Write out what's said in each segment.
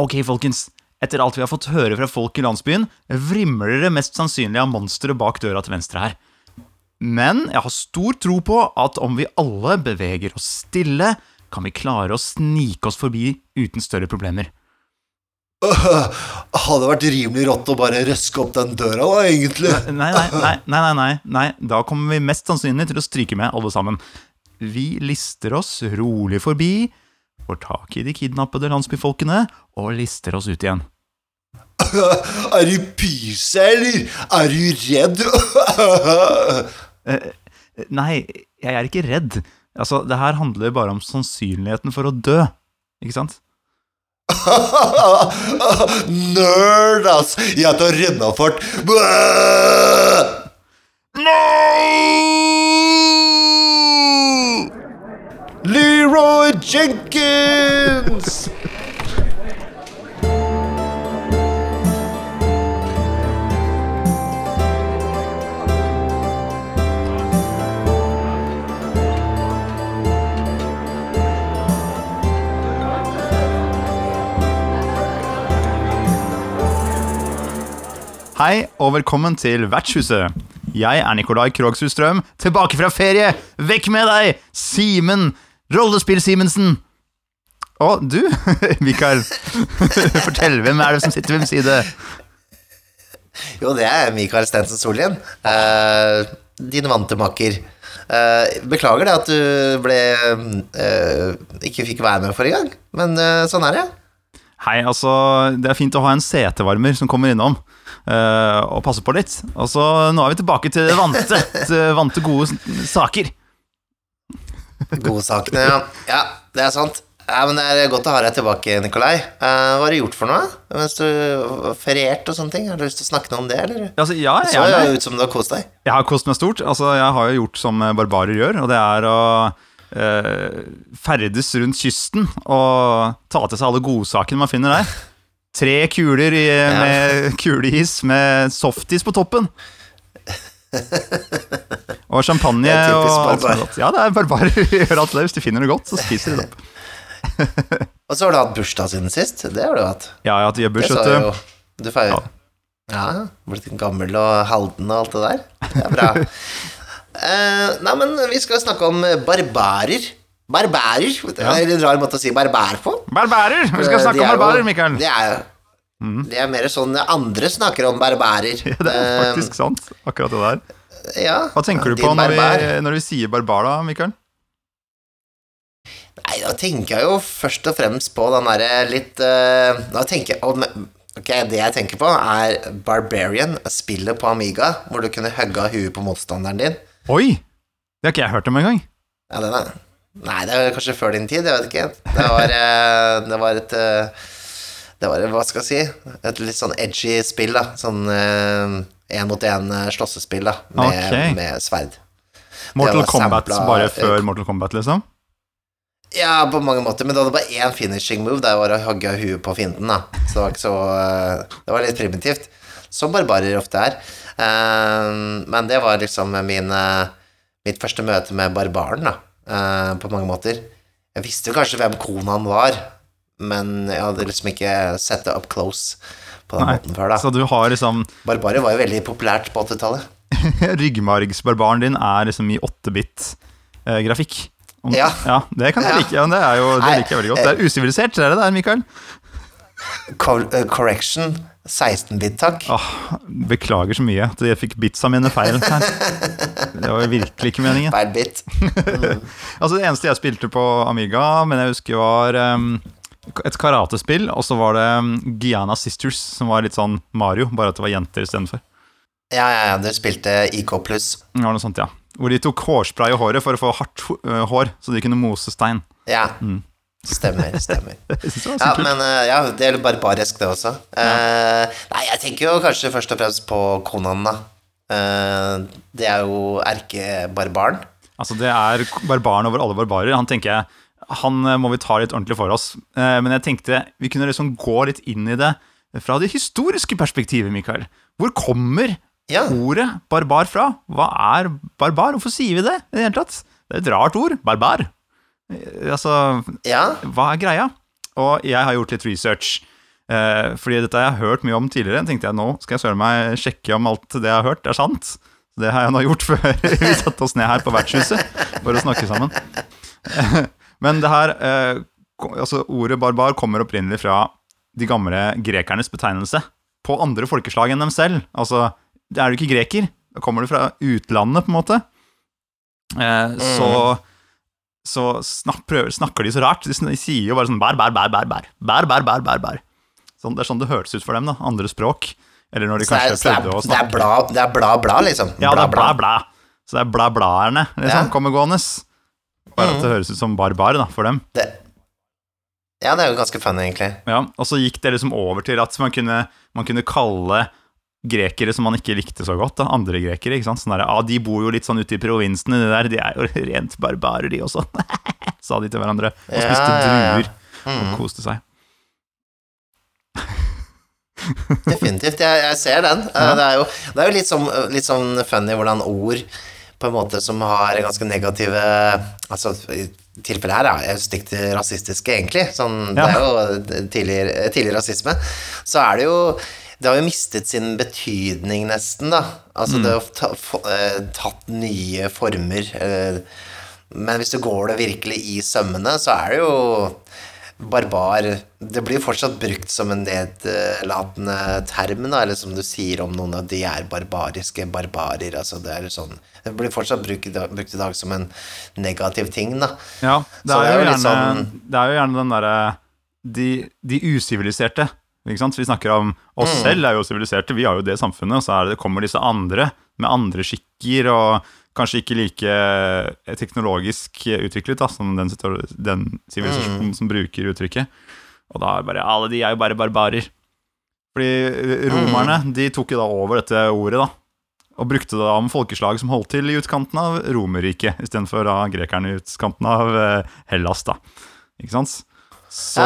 Ok, folkens. Etter alt vi har fått høre fra folk i landsbyen, vrimler det mest sannsynlig av monstre bak døra til venstre her. Men jeg har stor tro på at om vi alle beveger oss stille, kan vi klare å snike oss forbi uten større problemer. Hadde vært rimelig rått å bare røske opp den døra, da, egentlig. Nei, nei, nei, nei, nei, nei. Da kommer vi mest sannsynlig til å stryke med, alle sammen. Vi lister oss rolig forbi, får tak i de kidnappede landsbyfolkene og lister oss ut igjen. Er du pyse, eller? Er du redd? Nei, jeg er ikke redd. Altså, det her handler bare om sannsynligheten for å dø, ikke sant? Nerd, ass! Jeg tar rennafart. Leroy Jenkins! Hei, og velkommen til Vertshuset. Jeg er Nikolai Krogshus Strøm, tilbake fra ferie. Vekk med deg, Simen Rollespill-Simensen. Å, du, Mikael. Fortell, hvem er det som sitter ved min side? Jo, det er Mikael Stensen Sollien. Uh, din vante makker. Eh, beklager det at du ble eh, ikke fikk være med forrige gang, men eh, sånn er det. Hei, altså, det er fint å ha en setevarmer som kommer innom eh, og passer på litt. Og så nå er vi tilbake til vante, til vante gode saker. Godsakene, ja. ja. Det er sant. Ja, men Det er godt å ha deg tilbake, Nikolai. Uh, hva har du gjort for noe mens du feriert og sånne ting? Har du lyst til å snakke noe om det, eller? Altså, ja, Det så jo ut som du har kost deg. Jeg har kost meg stort. Altså, jeg har jo gjort som barbarer gjør, og det er å uh, ferdes rundt kysten og ta til seg alle godsakene man finner der. Tre kuler i, med kuleis med softis på toppen. Og champagne Det er og alt som er godt. Ja, det er barbarer gjør alt det. Hvis du finner noe godt, så spiser du det opp. Og så har du hatt bursdag siden sist. Det har du hatt. Ja, jeg har hatt bursdag. du. Feirer Ja, blitt gammel og halden og alt det der. Det er bra. uh, nei, men vi skal snakke om barbarer. Barbarer. Det er en rar måte å si barbar på. Barbarer! Vi skal snakke om er barbarer, Mikael. Det er, det er mer sånn andre snakker om barbarer. Ja, det er faktisk sant, akkurat det der. Eh, ja, Hva tenker du på når vi, når vi sier barbar, da, Mikael? Nei, da tenker jeg jo først og fremst på den derre litt eh, Da tenker jeg om Ok, det jeg tenker på, er Barbarian, spillet på Amiga, hvor du kunne hugge av huet på motstanderen din. Oi! Det har ikke jeg hørt om engang. Ja, den er Nei, det er kanskje før din tid, jeg vet ikke. Det var, eh, det var et eh, Det var, hva skal jeg si, et litt sånn edgy spill, da. Sånn én mot én slåssespill, da, med, okay. med sverd. Mortal Kombat sampla- bare før Mortal Kombat, liksom? Ja, på mange måter, men det hadde bare én finishing move. Det var å hogge huet på fienden, da. Så det var ikke så eh, Det var litt primitivt. Som barbarer ofte er. Eh, men det var liksom min, eh, mitt første møte med barbaren, da. eh, på mange måter. Jeg visste jo kanskje hvem konaen var, men jeg hadde liksom ikke sett det up close på den Nei, måten før, da. Så du har liksom Barbarer var jo veldig populært på 80-tallet. Ryggmargsbarbaren din er liksom i 8-bit-grafikk. Ja. Det kan jeg Ja. like. Ja, det, jo, det Nei, liker jeg veldig godt. Det er usivilisert, det er det der, Mikael. Co- eh, correction 16-bit, takk. Åh, beklager så mye at jeg fikk bitsa mine feil her. Det var virkelig ikke meningen. Feil bit. Altså Det eneste jeg spilte på Amiga, men jeg husker var um, et karatespill, og så var det Guyana Giana Sisters, som var litt sånn Mario, bare at det var jenter istedenfor. Ja, ja, ja, dere spilte IK pluss. Var noe sånt, ja. Hvor de tok hårspray i håret for å få hardt hår, så de kunne mose stein. Ja. Stemmer, stemmer. Så Ja, men ja, det er jo barbarisk, det også. Eh, nei, jeg tenker jo kanskje først og fremst på Konan, da. Uh, det er jo erkebarbaren. Altså, det er barbaren over alle barbarer. Han tenker jeg Han eh, må vi ta litt ordentlig for oss. Eh, Men jeg tenkte vi kunne liksom gå litt inn i det fra det historiske perspektivet, Mikael. Hvor kommer Ja. ordet barbar fra? Hva er barbar? Hvorfor sier vi det i det hele tatt? Det er et rart ord. Barbar. Eh, Altså, ja. hva er greia? Og jeg har gjort litt research. Fordi dette har jeg hørt mye om tidligere. tenkte jeg nå skal jeg søren meg sjekke om alt det jeg har hørt, er sant. Det har jeg nå gjort før vi satte oss ned her på vertshuset for å snakke sammen. Men det her eh, altså Ordet barbar kommer opprinnelig fra de gamle grekernes betegnelse på andre folkeslag enn dem selv. Altså, er du ikke greker, da kommer du fra utlandet, på en måte. Eh, Så så snak, prøver, snakker de så rart. De, sier jo bare sånn bær, bær, bær, bær, bær. Bær, bær, bær, bær, bær. Sånn, det er sånn det hørtes ut for dem, da. Andre språk. Eller når de kanskje så det prøvde å det snakke. det er bla, bla, liksom. Ja, det er bla, bla. Så det er bla, blaerne liksom, kommer gående. Bare at det høres ut som barbar da, for dem. Det, ja, det er jo ganske funny, egentlig. Ja, og så gikk det liksom over til at man kunne, man kunne kalle grekere som man ikke likte så godt, da, andre grekere. ikke sant? Sånn der, ah, De bor jo litt sånn ute i provinsene, de der, de er jo rent barbarer, de også. Sa de til hverandre. Og spiste ja, ja. druer Mm. og koste seg. Definitivt. Jeg, jeg ser den. Ja. Det, er jo, det er jo litt sånn, litt sånn funny hvordan ord på en måte som har ganske negative Altså, tilfellet her er stygt rasistiske, egentlig. Sånn, Det er jo tidlig, tidlig rasisme. Så er det jo det har jo mistet sin betydning, nesten, da. Altså, Mm. det har ta, eh, tatt nye former. eh, Men hvis du går det virkelig i sømmene, så er det jo barbar Det blir fortsatt brukt som en nedlatende term, da, eller som du sier om noen at de er barbariske barbarer. Altså, det er sånn Det blir fortsatt brukt, i dag- brukt i dag som en negativ ting, da. Ja, det er, det er jo gjerne, sånn- det er jo gjerne den derre de, de usiviliserte. Ikke sant? Vi snakker om oss Mm. selv er jo siviliserte, vi har jo det samfunnet. Og så er det, kommer disse andre med andre skikker og kanskje ikke like eh, teknologisk utviklet da, som den, den sivilisasjonen Mm. som bruker uttrykket. Og da er bare Alle de er jo bare barbarer. Fordi romerne Mm. de tok jo da over dette ordet, da. Og brukte det da om folkeslag som holdt til i utkanten av Romerriket, istedenfor grekerne i utkanten av eh, Hellas, da. Ikke sant? Så,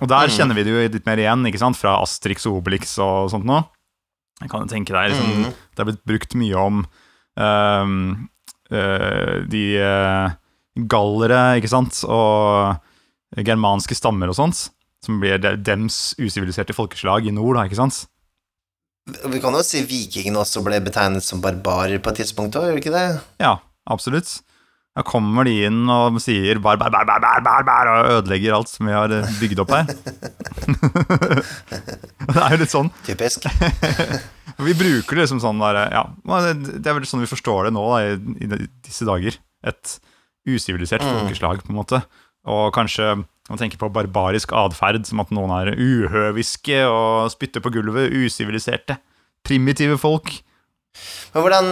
og der mm. kjenner vi det jo litt mer igjen, ikke sant? Fra Astrix og Obelix og sånt nå. Jeg kan jo tenke deg, liksom, Mm. det er blitt brukt mye om eh, de eh, gallere, ikke sant, og germanske stammer og sånt, som blir de- dems usiviliserte folkeslag i nord, da, ikke sant? Vi kan jo si vikingene også ble betegnet som barbarer på et tidspunkt òg, gjør vi ikke det? Ja, absolutt. Da kommer de inn og sier bar, bar, bar, bar, bar, bar, bar, og ødelegger alt som vi har eh, bygd opp her. det er jo litt sånn. Typisk. Vi bruker det liksom sånn der, ja, det det er vel sånn vi forstår det nå da, i, i disse dager. Et usivilisert Mm. folkeslag, på en måte. Og kanskje man tenker på barbarisk atferd, som at noen er uhøviske og spytter på gulvet. Usiviliserte. Primitive folk. Men hvordan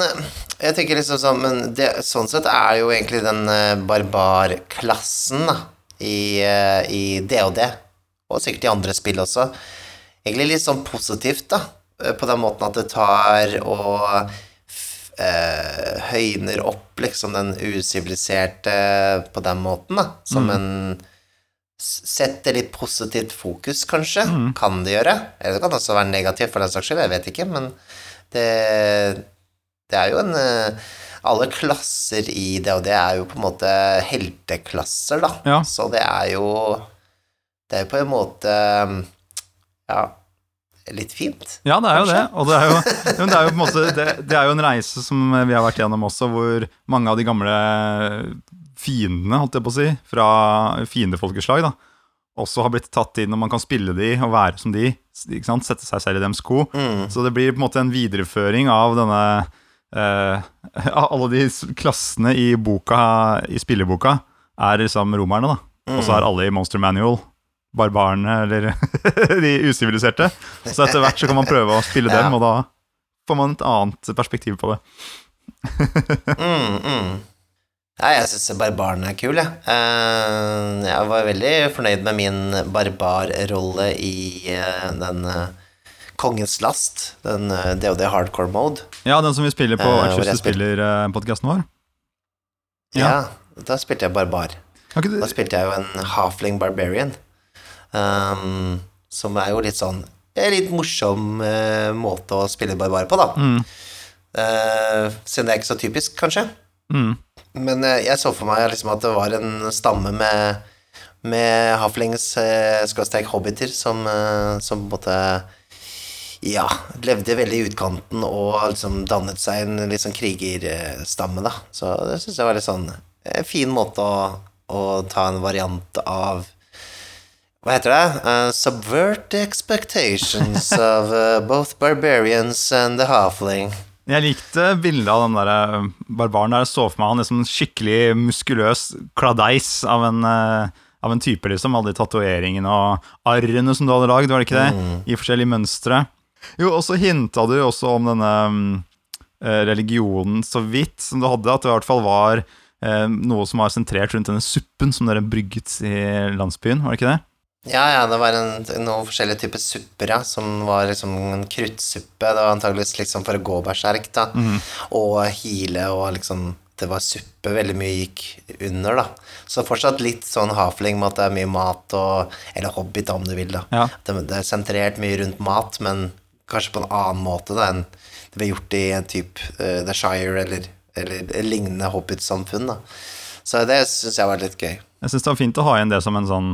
Jeg tenker liksom sånn Men det, sånn sett er jo egentlig den eh, barbarklassen da, i, eh, i DOD, og sikkert i andre spill også, egentlig litt sånn positivt, da. Eh, På den måten at det tar og eh, høyner opp liksom den usiviliserte på den måten, da. Som en Setter litt positivt fokus, kanskje. Kan det gjøre. Eller det kan også være negativt, for den saks skyld. Jeg vet ikke, men det, det er jo en eh, Alle klasser i det, og det er jo på en måte helteklasser, da. Ja. Så det er jo Det er jo på en måte Ja, litt fint. Ja, det er jo det. Det er jo, det er jo måte det, det er jo en reise som vi har vært gjennom også, hvor mange av de gamle fiendene, holdt jeg på å si, fra fiendefolkeslag, da, også har blitt tatt inn, og man kan spille de og være som de, sette seg selv i dems sko. Mm. Så det blir på en måte en videreføring av denne eh, Alle de klassene i boka, i spilleboka, er liksom romerne, da. Og så er alle i Monster Manual barbarene, eller de usiviliserte. Så etter hvert så kan man prøve å spille Ja. dem, og da får man et annet perspektiv på det. Mm, mm. Ja, jeg syns barbaren er kul, jeg. Eh, jeg var veldig fornøyd med min barbarrolle i eh, den eh, Kongens last, den DOD hardcore mode. Ja, den som vi spiller på spil- spiller-podkasten vår. Ja. Ja. da spilte jeg barbar. Da spilte jeg jo en halfling barbarian, ehm, som er jo litt sånn En litt morsom uh, måte å spille barbar på, da. mm, Uh, siden det er ikke så typisk, kanskje. mm, Men uh, jeg så for meg liksom at det var en stamme med med haflings eh, hobbiter som, eh, som på en måte ja, levde veldig i utkanten og liksom dannet seg en litt sånn krigerstamme, da. Så det syns jeg var litt sånn en fin måte å, å ta en variant av hva heter det? Uh, subvert the expectations of uh, both barbarians and the halfling. Jeg likte bildet av den der eh, barbaren der. Jeg så for meg han liksom skikkelig muskuløs kladeis av en, uh, av en type, liksom. Alle de tatoveringene og arrene som du hadde lagd, var det ikke det? Mm. I forskjellige mønstre. Jo, og så hinta du også om denne um, religionen så vidt som du hadde, at det i hvert fall var noe som var sentrert rundt denne suppen som dere brygget i landsbyen, var det ikke det? Ja, ja, det var en, noen forskjellige typer supper, ja, som var liksom en kruttsuppe. Det var antakeligvis liksom for å gå berserk, da, og hile og liksom Det var suppe veldig mye gikk under, da. Så fortsatt litt sånn hafling med at det er mye mat og Eller hobbit, om du vil, da. Ja. Det, det er sentrert mye rundt mat, men kanskje på en annen måte da enn det ble gjort i en type uh, The Shire eller, eller lignende hobbitsamfunn, da. Så det syns jeg var litt gøy. Jeg syns det var fint å ha igjen det som en sånn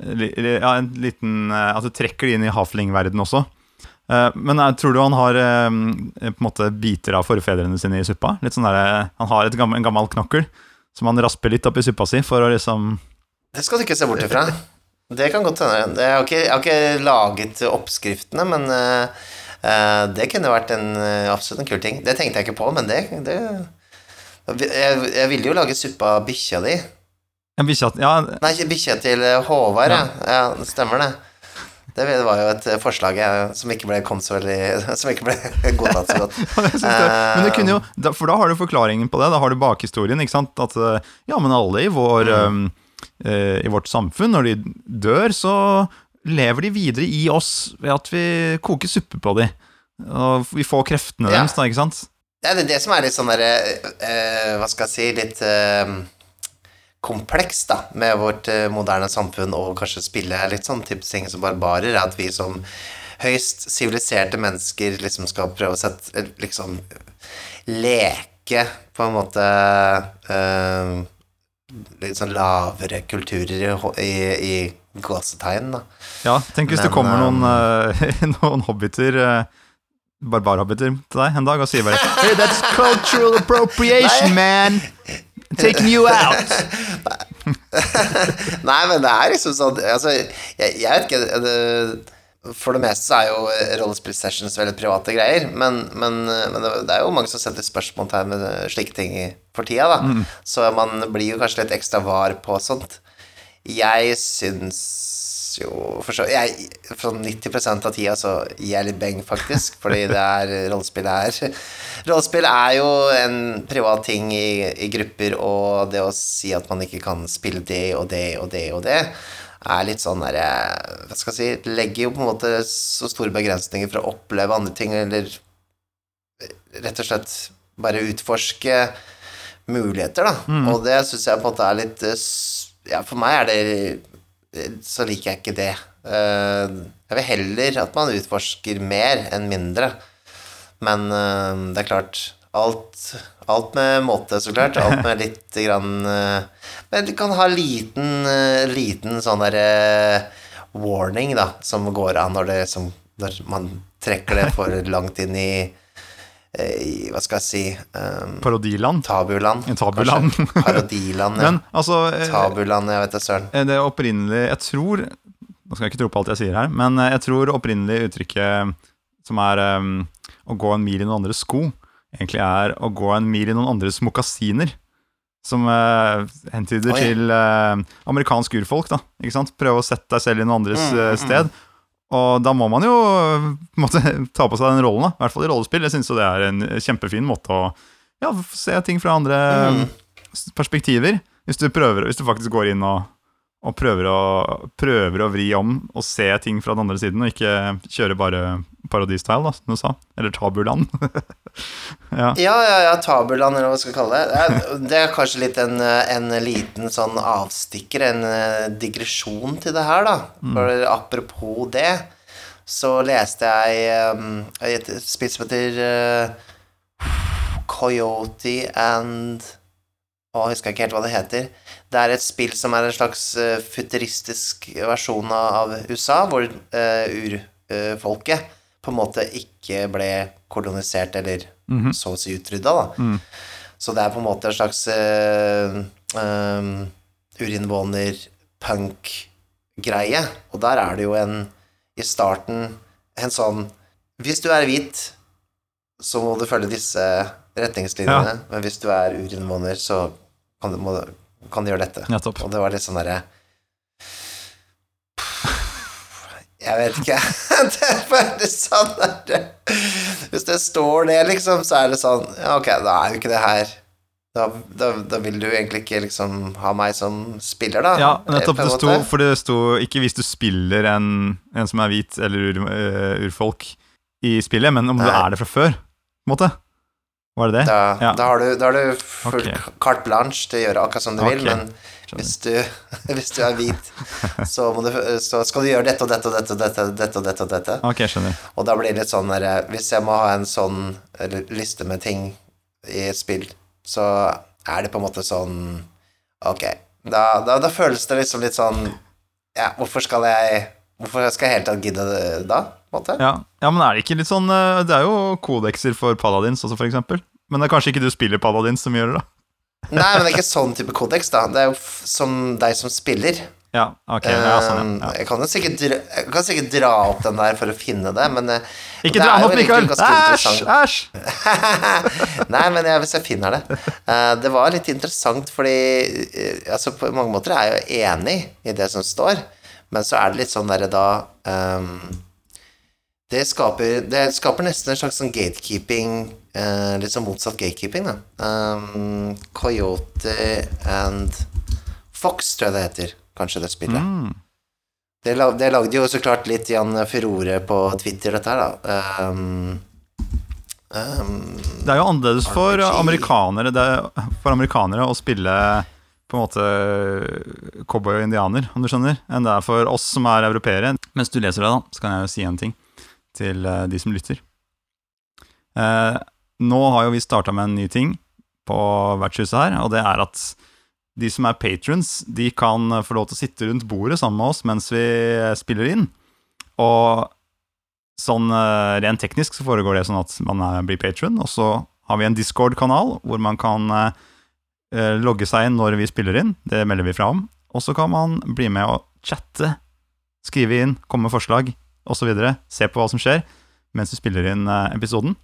Ja, en liten eh, At du trekker det inn i hafling-verden også. Eh, Men jeg tror du han har eh, på en måte biter av forfedrene sine i suppa? Litt sånn der, eh, Han har gammel, en gammel knokkel som han rasper litt opp i suppa si for å liksom Det skal du ikke se bort ifra. Det kan godt hende. Jeg har ikke, jeg har ikke laget oppskriftene, men eh, eh, det kunne vært en, eh, absolutt en kul ting. Det tenkte jeg ikke på, men det, det jeg, jeg ville jo lage suppe av bikkja di. En bikkje Ja, Nei, bikkja til eh, Håvard, ja. ja. det Stemmer det. Det var jo et eh, forslag som ikke ble kom Som ikke ble godtatt så godt. det. Men det kunne jo, for da har du forklaringen på det. Da har du bakhistorien. ikke sant? At eh, ja, men alle i, vår, Mm. eh, eh, i vårt samfunn, når de dør, så lever de videre i oss ved at vi koker suppe på dem. Og vi får kreftene Ja. deres, da, ikke sant? Ja, Det er det som er litt sånn derre eh, Hva skal jeg si Litt eh, kompleks, da, med vårt eh, moderne samfunn, og kanskje spille litt sånn tipsing som barbarer, er at vi som høyst siviliserte mennesker liksom skal prøve å sette eh, Liksom leke på en måte øh, litt sånn lavere kulturer i, i, i gåsetegn, da. Ja, Tenk hvis det kommer noen, eh, noen hobbiter øh barbarhobbiter til deg en dag og sier bare Hey, that's cultural appropriation, man! Taking you out! Nei, men det er liksom sånn Altså, jeg, jeg vet ikke det, For det meste så er jo rollespill-sessions veldig private greier, men, men, men det, er jo mange som setter spørsmålstegn med slike ting for tida, da. Så man blir jo kanskje litt ekstra var på sånt. Jeg syns jo for så jeg, For 90% av tida så gir jeg litt beng, faktisk, fordi det er rollespill er Rollespill er jo en privat ting i, i grupper, og det å si at man ikke kan spille det og det og det og det, er litt sånn derre Hva skal jeg si Legger jo på en måte så store begrensninger for å oppleve andre ting, eller rett og slett bare utforske muligheter, da. Og det syns jeg på en måte er litt eh, Ja, for meg er det Så liker jeg ikke det. Eh, Jeg vil heller at man utforsker mer enn mindre. Men eh, det er klart Alt, alt med måte, så klart. Alt med litt grann eh, Men du kan ha liten, liten sånn derre warning, da, som går an når, det, som, når man trekker det for langt inn i Hva skal jeg si um, Parodiland. Tabuland. Tabuland. Parodiland, ja. Men altså eh, Tabuland, jeg vet da søren. Eh, Det opprinnelig Jeg tror Nå skal jeg ikke tro på alt jeg sier her, men eh, jeg tror opprinnelig uttrykket som er um, å gå en mil i noen andres sko, egentlig er å gå en mil i noen andres mokasiner. Som uh, hentyder Oi. til uh, amerikansk urfolk, da. Ikke sant? Prøve å sette deg selv i noen andres eh, sted. Og da må man jo måte, ta på seg den rollen, da. I hvert fall i rollespill. Jeg syns jo det er en kjempefin måte å ja, se ting fra andre Mm. perspektiver. Hvis du, prøver, hvis du faktisk går inn og, og prøver, å, prøver å vri om og se ting fra den andre siden, og ikke kjøre bare parodistyle, da, som du sa. Eller tabuland. ja. Ja, ja, ja, tabuland, eller hva vi skal kalle det. Det er, kanskje litt en, en liten sånn avstikker, en eh, digresjon til det her, da. For apropos det, så leste jeg um, et spill som heter uh, Coyote and Å, jeg husker ikke helt hva det heter. Det er et spill som er en slags futuristisk versjon av av USA, hvor uh, urfolket på en måte ikke ble kolonisert eller så å si utrydda, da. Så det er på en måte en slags uh, um, urinnvåner-punk-greie. Og der er det jo en i starten en sånn Hvis du er hvit, så må du følge disse retningslinjene, men hvis du er urinnvåner, så kan du, må, kan du gjøre dette. Nettopp. Og det var litt sånn derre Jeg vet ikke. Det er bare sånn derre Hvis det står det, liksom, så er det sånn Ja, ok, da er jo ikke det her da, da, da vil du egentlig ikke liksom ha meg som spiller, da. Ja, nettopp. Det sto, for det sto ikke hvis du spiller en, en som er hvit eller ur, eh, urfolk i spillet, men om du er det fra før, på en måte. Var det det? Da, Ja. da har du, har du full okay. carte blanche til å gjøre akkurat som du vil, men hvis du, hvis du er hvit, så, du, så skal du gjøre dette og dette og dette og dette, dette og dette og dette. Okay, skjønner. Og da blir det litt sånn Hvis jeg må ha en sånn liste med ting i et spill, så er det på en måte sånn Ok. Da, da, da føles det liksom litt sånn Ja, hvorfor skal jeg Hvorfor skal jeg helt tatt gidde det da? Ja. ja, men er det ikke litt sånn eh, Det er jo kodekser for Paladins også, for eksempel. Men det er kanskje ikke du spiller Paladins som gjør det, da? Nei, men det er ikke sånn type kodeks, da. Det er jo som deg som spiller. Ja, ok. Ja, sånn, Um, ja. Jeg kan jo sikkert kan sikkert dra opp den der for å finne det, men eh, Ikke det dra den opp, Mikael! Æsj! Æsj! Nei, men jeg, hvis jeg finner det Eh, Det var litt interessant, fordi eh, altså, På mange måter er jeg jo enig i det som står, men så er det litt sånn derre da ehm, det, skaper, det skaper nesten en slags sånn gatekeeping eh, Litt sånn motsatt gatekeeping, da. Um, Coyote and Fox, tror jeg det heter. Kanskje det spillet. Mm. Det, lag, det lagde jo så klart litt Jan furore på Twitter, dette her, da. Um, um, Det er jo annerledes for amerikanere, det er for amerikanere å spille på en måte cowboy og indianer, om du skjønner, enn det er for oss som er europeere. Mens du leser det, da, så kan jeg jo si en ting til eh, de som lytter. Eh, nå har jo vi starta med en ny ting på vertshuset her, og det er at de som er patrons, de kan få lov til å sitte rundt bordet sammen med oss mens vi spiller inn. Og sånn eh, rent teknisk så foregår det sånn at man blir patron, og så har vi en Discord-kanal hvor man kan eh, eh, logge seg inn når vi spiller inn. Det melder vi fra om. Og så kan man bli med og chatte, skrive inn, komme med forslag osv. Se på hva som skjer mens du spiller inn eh, episoden.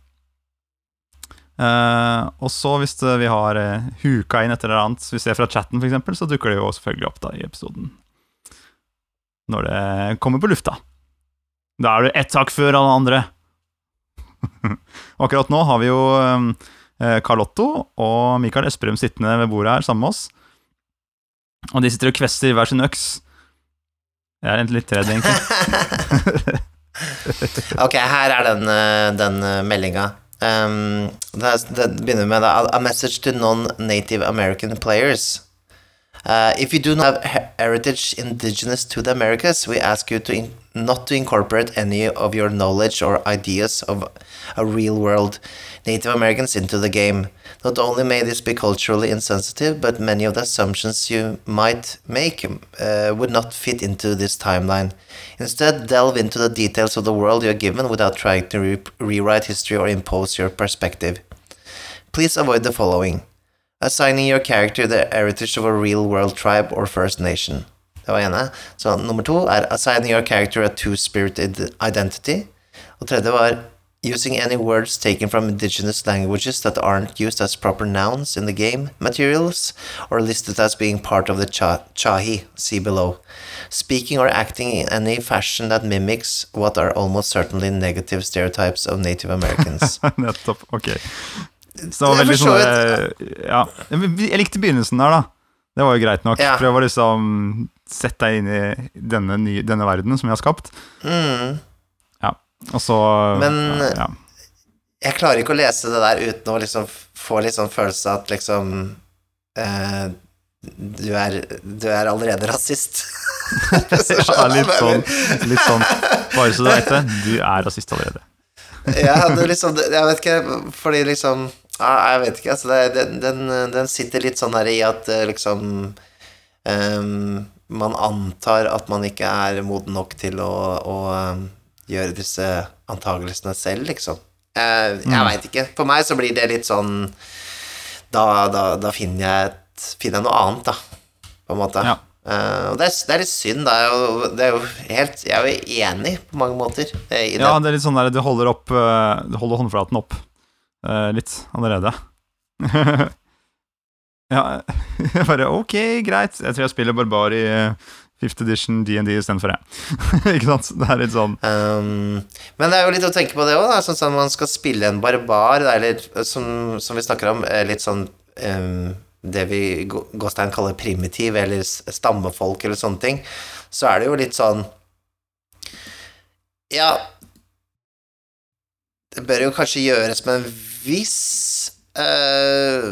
Uh, og så hvis det, vi har uh, huka inn et eller annet vi ser fra chatten, eksempel, så dukker det jo selvfølgelig opp da i episoden. Når det kommer på lufta. Da er du ett hakk før alle andre. Akkurat nå har vi jo Carl Otto og Mikael Esperum sittende ved bordet her sammen med oss. Og de sitter og kvester hver sin øks. Jeg er litt redd, egentlig. Ok, her er den, eh, den eh, meldinga. Um, det, er- det begynner med A message to non-native American players. Uh, if you do not have heritage indigenous to the Americas, we ask you to not to incorporate any of your knowledge or ideas of a real world Native Americans into the game. Not only may this be culturally insensitive, but many of the assumptions you might make uh, would not fit into this timeline. Instead, delve into the details of the world you are given without trying to re- rewrite history or impose your perspective. Please avoid the following assigning your character the heritage of a real world tribe or First Nation. Det var ene. Så nummer to er assigning your character a two-spirited identity. Og tredje var using any words taken from indigenous languages that aren't used as proper nouns in the game materials or listed as being part of the cha chahi, see below. Speaking or acting in any fashion that mimics what are almost certainly negative stereotypes of Native Americans. Nettopp. Ok. Så Det veldig sånn eh, Ja. Jeg likte begynnelsen der, da. Det var jo greit nok. Ja. Prøv å liksom sette deg inn i denne, nye, denne verdenen som vi har skapt. Mm. Ja. Og så Men- ja. jeg klarer ikke å lese det der uten å liksom få litt sånn følelse at liksom eh, du, er, du er allerede rasist. ja, litt sånn, litt sånn Bare så du veit det, du er rasist allerede. ja, liksom, jeg vet ikke, fordi liksom jeg vet ikke, altså. Det, den, den, sitter litt sånn her i at eh, liksom ehm, Man antar at man ikke er moden nok til å, å ehm, gjøre disse antagelsene selv, liksom. Jeg, jeg Mm. veit ikke. For meg så blir det litt sånn Da, da, da finner, jeg et, finner jeg noe annet, da, på en måte. Ja. Uh, og det er, det er litt synd, da. Det er jo, helt Jeg er jo enig på mange måter eh, i det. Ja, det er litt sånn der du holder opp eh, Du holder håndflaten opp uh, litt allerede. ja, jeg bare ok, greit. Jeg tror jeg spiller barbar i eh, Fifth edition DND istedenfor, jeg. ikke sant? Det er litt sånn Um, men det er jo litt å tenke på det òg, sånn at man skal spille en barbar, da, eller som, som vi snakker om, eh, litt sånn um, det vi Gå- Gåstein kaller primitiv, eller stammefolk, eller sånne ting, så er det jo litt sånn Ja Det bør jo kanskje gjøres med en viss eh,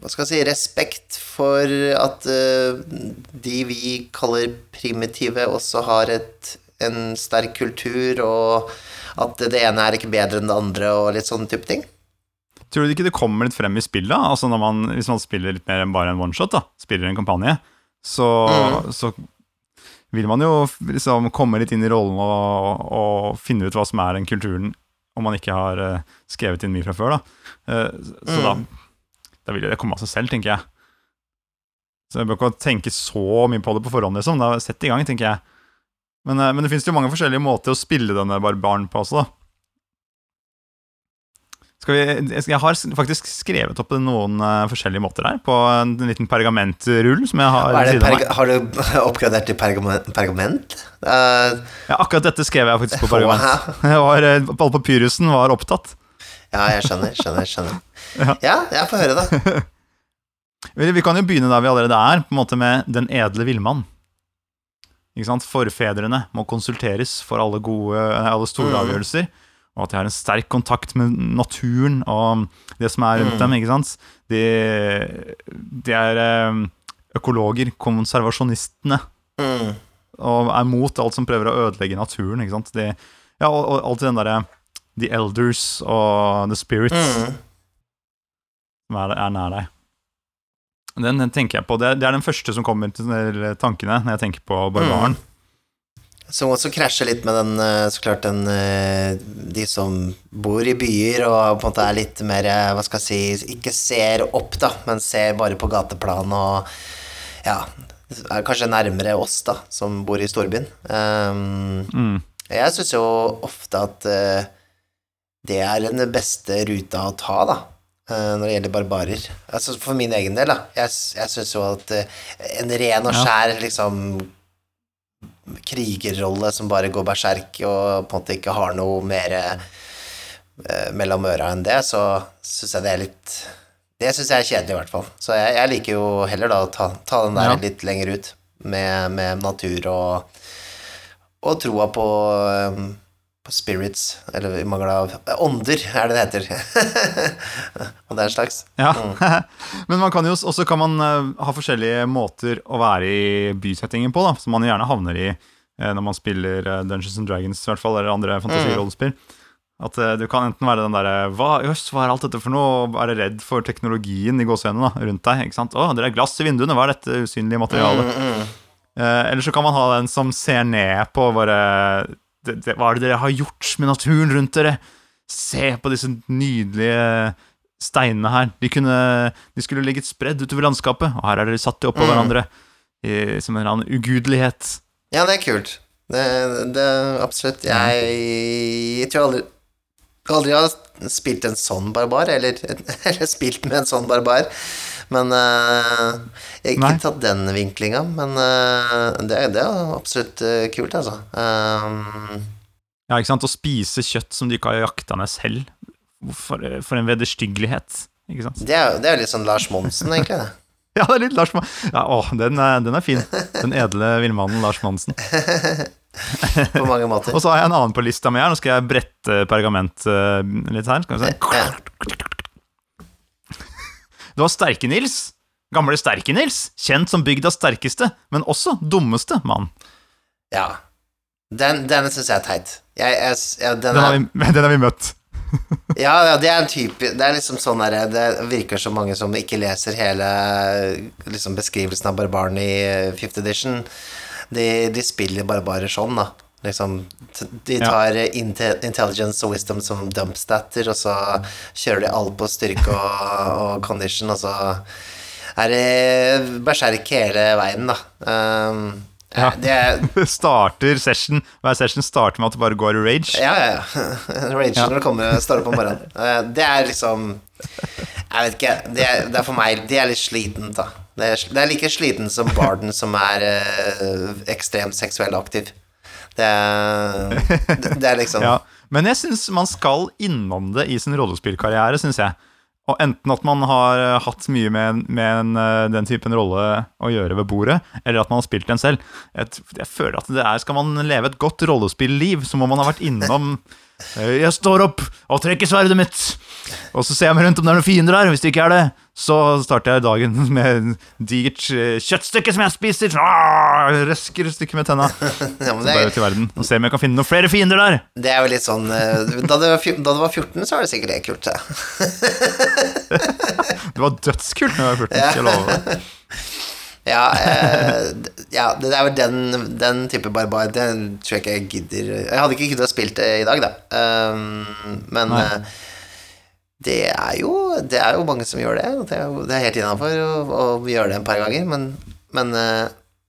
hva skal jeg si, respekt for at uh, de vi kaller primitive, også har et, en sterk kultur, og at det ene er ikke bedre enn det andre, og litt sånne type ting. Tror du ikke det kommer litt frem i spillet? Altså når man, Hvis man spiller litt mer enn bare en oneshot, da, spiller en kampanje, så, Mm. så vil man jo liksom komme litt inn i rollen og, og finne ut hva som er den kulturen, om man ikke har eh, skrevet inn mye fra før. da. Eh, så Mm. da vil jo det komme av seg selv, tenker jeg. Så jeg bør ikke tenke så mye på det på forhånd, liksom. Da Sett i gang, tenker jeg. Men, eh, men det finnes jo mange forskjellige måter å spille denne barbaren på også, da. Vi, jeg har faktisk skrevet opp noen eh, forskjellige måter her, på en liten pergamentrull som jeg har ved siden av meg. har du oppgradert til pergament? pergament? Uh, Ja, akkurat dette skrev jeg faktisk på pergament. Var, eh, papyrusen var opptatt. Ja, jeg skjønner, skjønner, skjønner. Ja. Ja, jeg får høre, da. Vi vi kan jo begynne der vi allerede er, på en måte med Den edle villmann. Ikke sant? Forfedrene må konsulteres for alle, gode, alle store Mm. avgjørelser. Og at de har en sterk kontakt med naturen og det som er rundt Mm. dem. ikke sant? De, de er eh, økologer, konservasjonistene, Mm. og er mot alt som prøver å ødelegge naturen. ikke sant? De, ja, og, og alt den derre The Elders og The Spirits Mm. som er, er nær deg. Den, den tenker jeg på. Det er, det er den første som kommer til tankene når jeg tenker på barbaren. Som også krasjer litt med den, eh, så klart den eh, De som bor i byer og på en måte er litt mer, eh, hva skal jeg si, ikke ser opp, da, men ser bare på gateplan og ja, er kanskje nærmere oss, da, som bor i storbyen. Um, Mm. jeg syns jo ofte at eh, det er den beste ruta å ta, da. eh, Når det gjelder barbarer. Altså For min egen del, da. Jeg, jeg syns jo at eh, en ren og skjær liksom krigerrolle som bare går berserk og på en måte ikke har noe mer eh, mellom øra enn det, så syns jeg det er litt Det syns jeg er kjedelig, i hvert fall. Så jeg, jeg liker jo heller da å ta, ta den der Ja. litt lenger ut, med, med natur og og troa på, um, på spirits, eller i mangel av Ånder, er det det heter. og den slags. Ja. Men man kan jo også kan man eh, ha forskjellige måter å være i bysettingen på, da, som man gjerne havner i eh, når man spiller eh, Dungeons and Dragons, i hvert fall, eller andre fantasirollespill. At eh, du kan enten være den derre hva, jøss, hva er alt dette for noe? Og være redd for teknologien i gåsehudene rundt deg. ikke sant? Å, det er glass i vinduene, hva er dette usynlige materialet? Mm, mm. Eh, eller så kan man ha den som ser ned på bare det, det, Hva er det dere har gjort med naturen rundt dere? Se på disse nydelige steinene her. De, kunne, de skulle ligget spredd utover landskapet, og her er dere satt de oppå Mm. hverandre i, som en eller annen ugudelighet. Ja, det er kult. Det, det absolutt. Jeg, jeg tror aldri Aldri har spilt en sånn barbar, eller, eller spilt med en sånn barbar. Men eh, Jeg har ikke tatt den vinklinga, men eh, det, det er absolutt eh, kult, altså. Um, Ja, ikke sant? Å spise kjøtt som du ikke har jakta ned selv. For, for en vederstyggelighet. Ikke sant? det er det jo litt sånn Lars Monsen, egentlig. det. Ja, det er litt Lars Monsen. Ja, å, den er, den er fin. Den edle villmannen Lars Monsen. På mange måter. Og så har jeg en annen på lista mi her. Nå skal jeg brette pergament litt her. Skal vi se. Det var Sterke-Nils. Gamle Sterke-Nils. Kjent som bygdas sterkeste, men også dummeste mann. ja. Den, denne syns jeg er teit. Jeg, jeg, jeg, den Den har vi, den har vi møtt. Ja, ja, det er en type Det er liksom sånn der, Det virker som mange som ikke leser hele liksom beskrivelsen av barbaren i eh, Fifth Edition. De, de spiller barbarer sånn, da. Liksom, de tar ja. intelligence og wisdom som dumpstatter, og så kjører de alt på styrke og, og condition, og så er det berserk hele veien, da. Um, Ja. Det er starter session Hver session starter med at det bare går rage. Ja, ja. Rage Ja. når det kommer, står opp om morgenen. Eh, Det er liksom Jeg vet ikke. Det er, det er for meg Det er litt slitent, da. Det er, det er like sliten som Barden, som er eh, ekstremt seksuelt aktiv. Det det, er liksom Ja, men jeg syns man skal innom det i sin rollespillkarriere, syns jeg. Og enten at man har eh, hatt mye med, med en, eh, den typen rolle å gjøre ved bordet, eller at man har spilt den selv. Jeg, jeg føler at det er, Skal man leve et godt rollespilliv, så må man ha vært innom Jeg står opp og trekker sverdet mitt, og så ser jeg meg rundt om det er noen fiender der. Hvis det ikke er det, så starter jeg dagen med et digert eh, kjøttstykke som jeg spiser. Ah, røsker stykket med tenna. ja, men det, ut i verden og ser om jeg kan finne noen flere fiender der. det er jo litt sånn eh, Da du var, var 14, så var det sikkert det kult. Ja. Det var dødskult da jeg var 14, skal jeg love. Ja, eh, ja, det er vel den, den type barbar Den tror jeg ikke jeg gidder Jeg hadde ikke kunnet ha spilt det i dag, da. Um, men eh, det er, jo, det er jo mange som gjør det. Det er, jo, det er helt innafor å, å gjøre det en par ganger, men, men eh,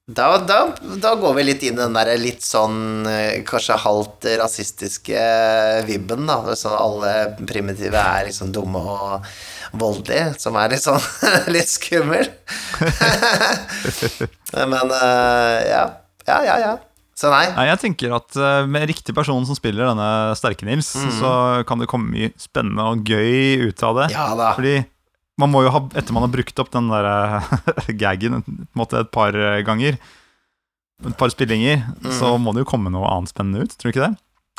da, da, da går vi litt inn i den der litt sånn eh, kanskje halvt rasistiske vibben, da. Sånn alle primitive er liksom dumme og voldelige, som er litt sånn litt skummel. Men eh, ja. Ja, ja, ja. Så nei. Nei, jeg tenker at eh, med riktig person som spiller denne Sterke-Nils, så kan det komme mye spennende og gøy ut av det. Ja da. Fordi man må jo ha, etter man har brukt opp den der eh, gaggen et par ganger, et par spillinger, så må det jo komme noe annet spennende ut, tror du ikke det?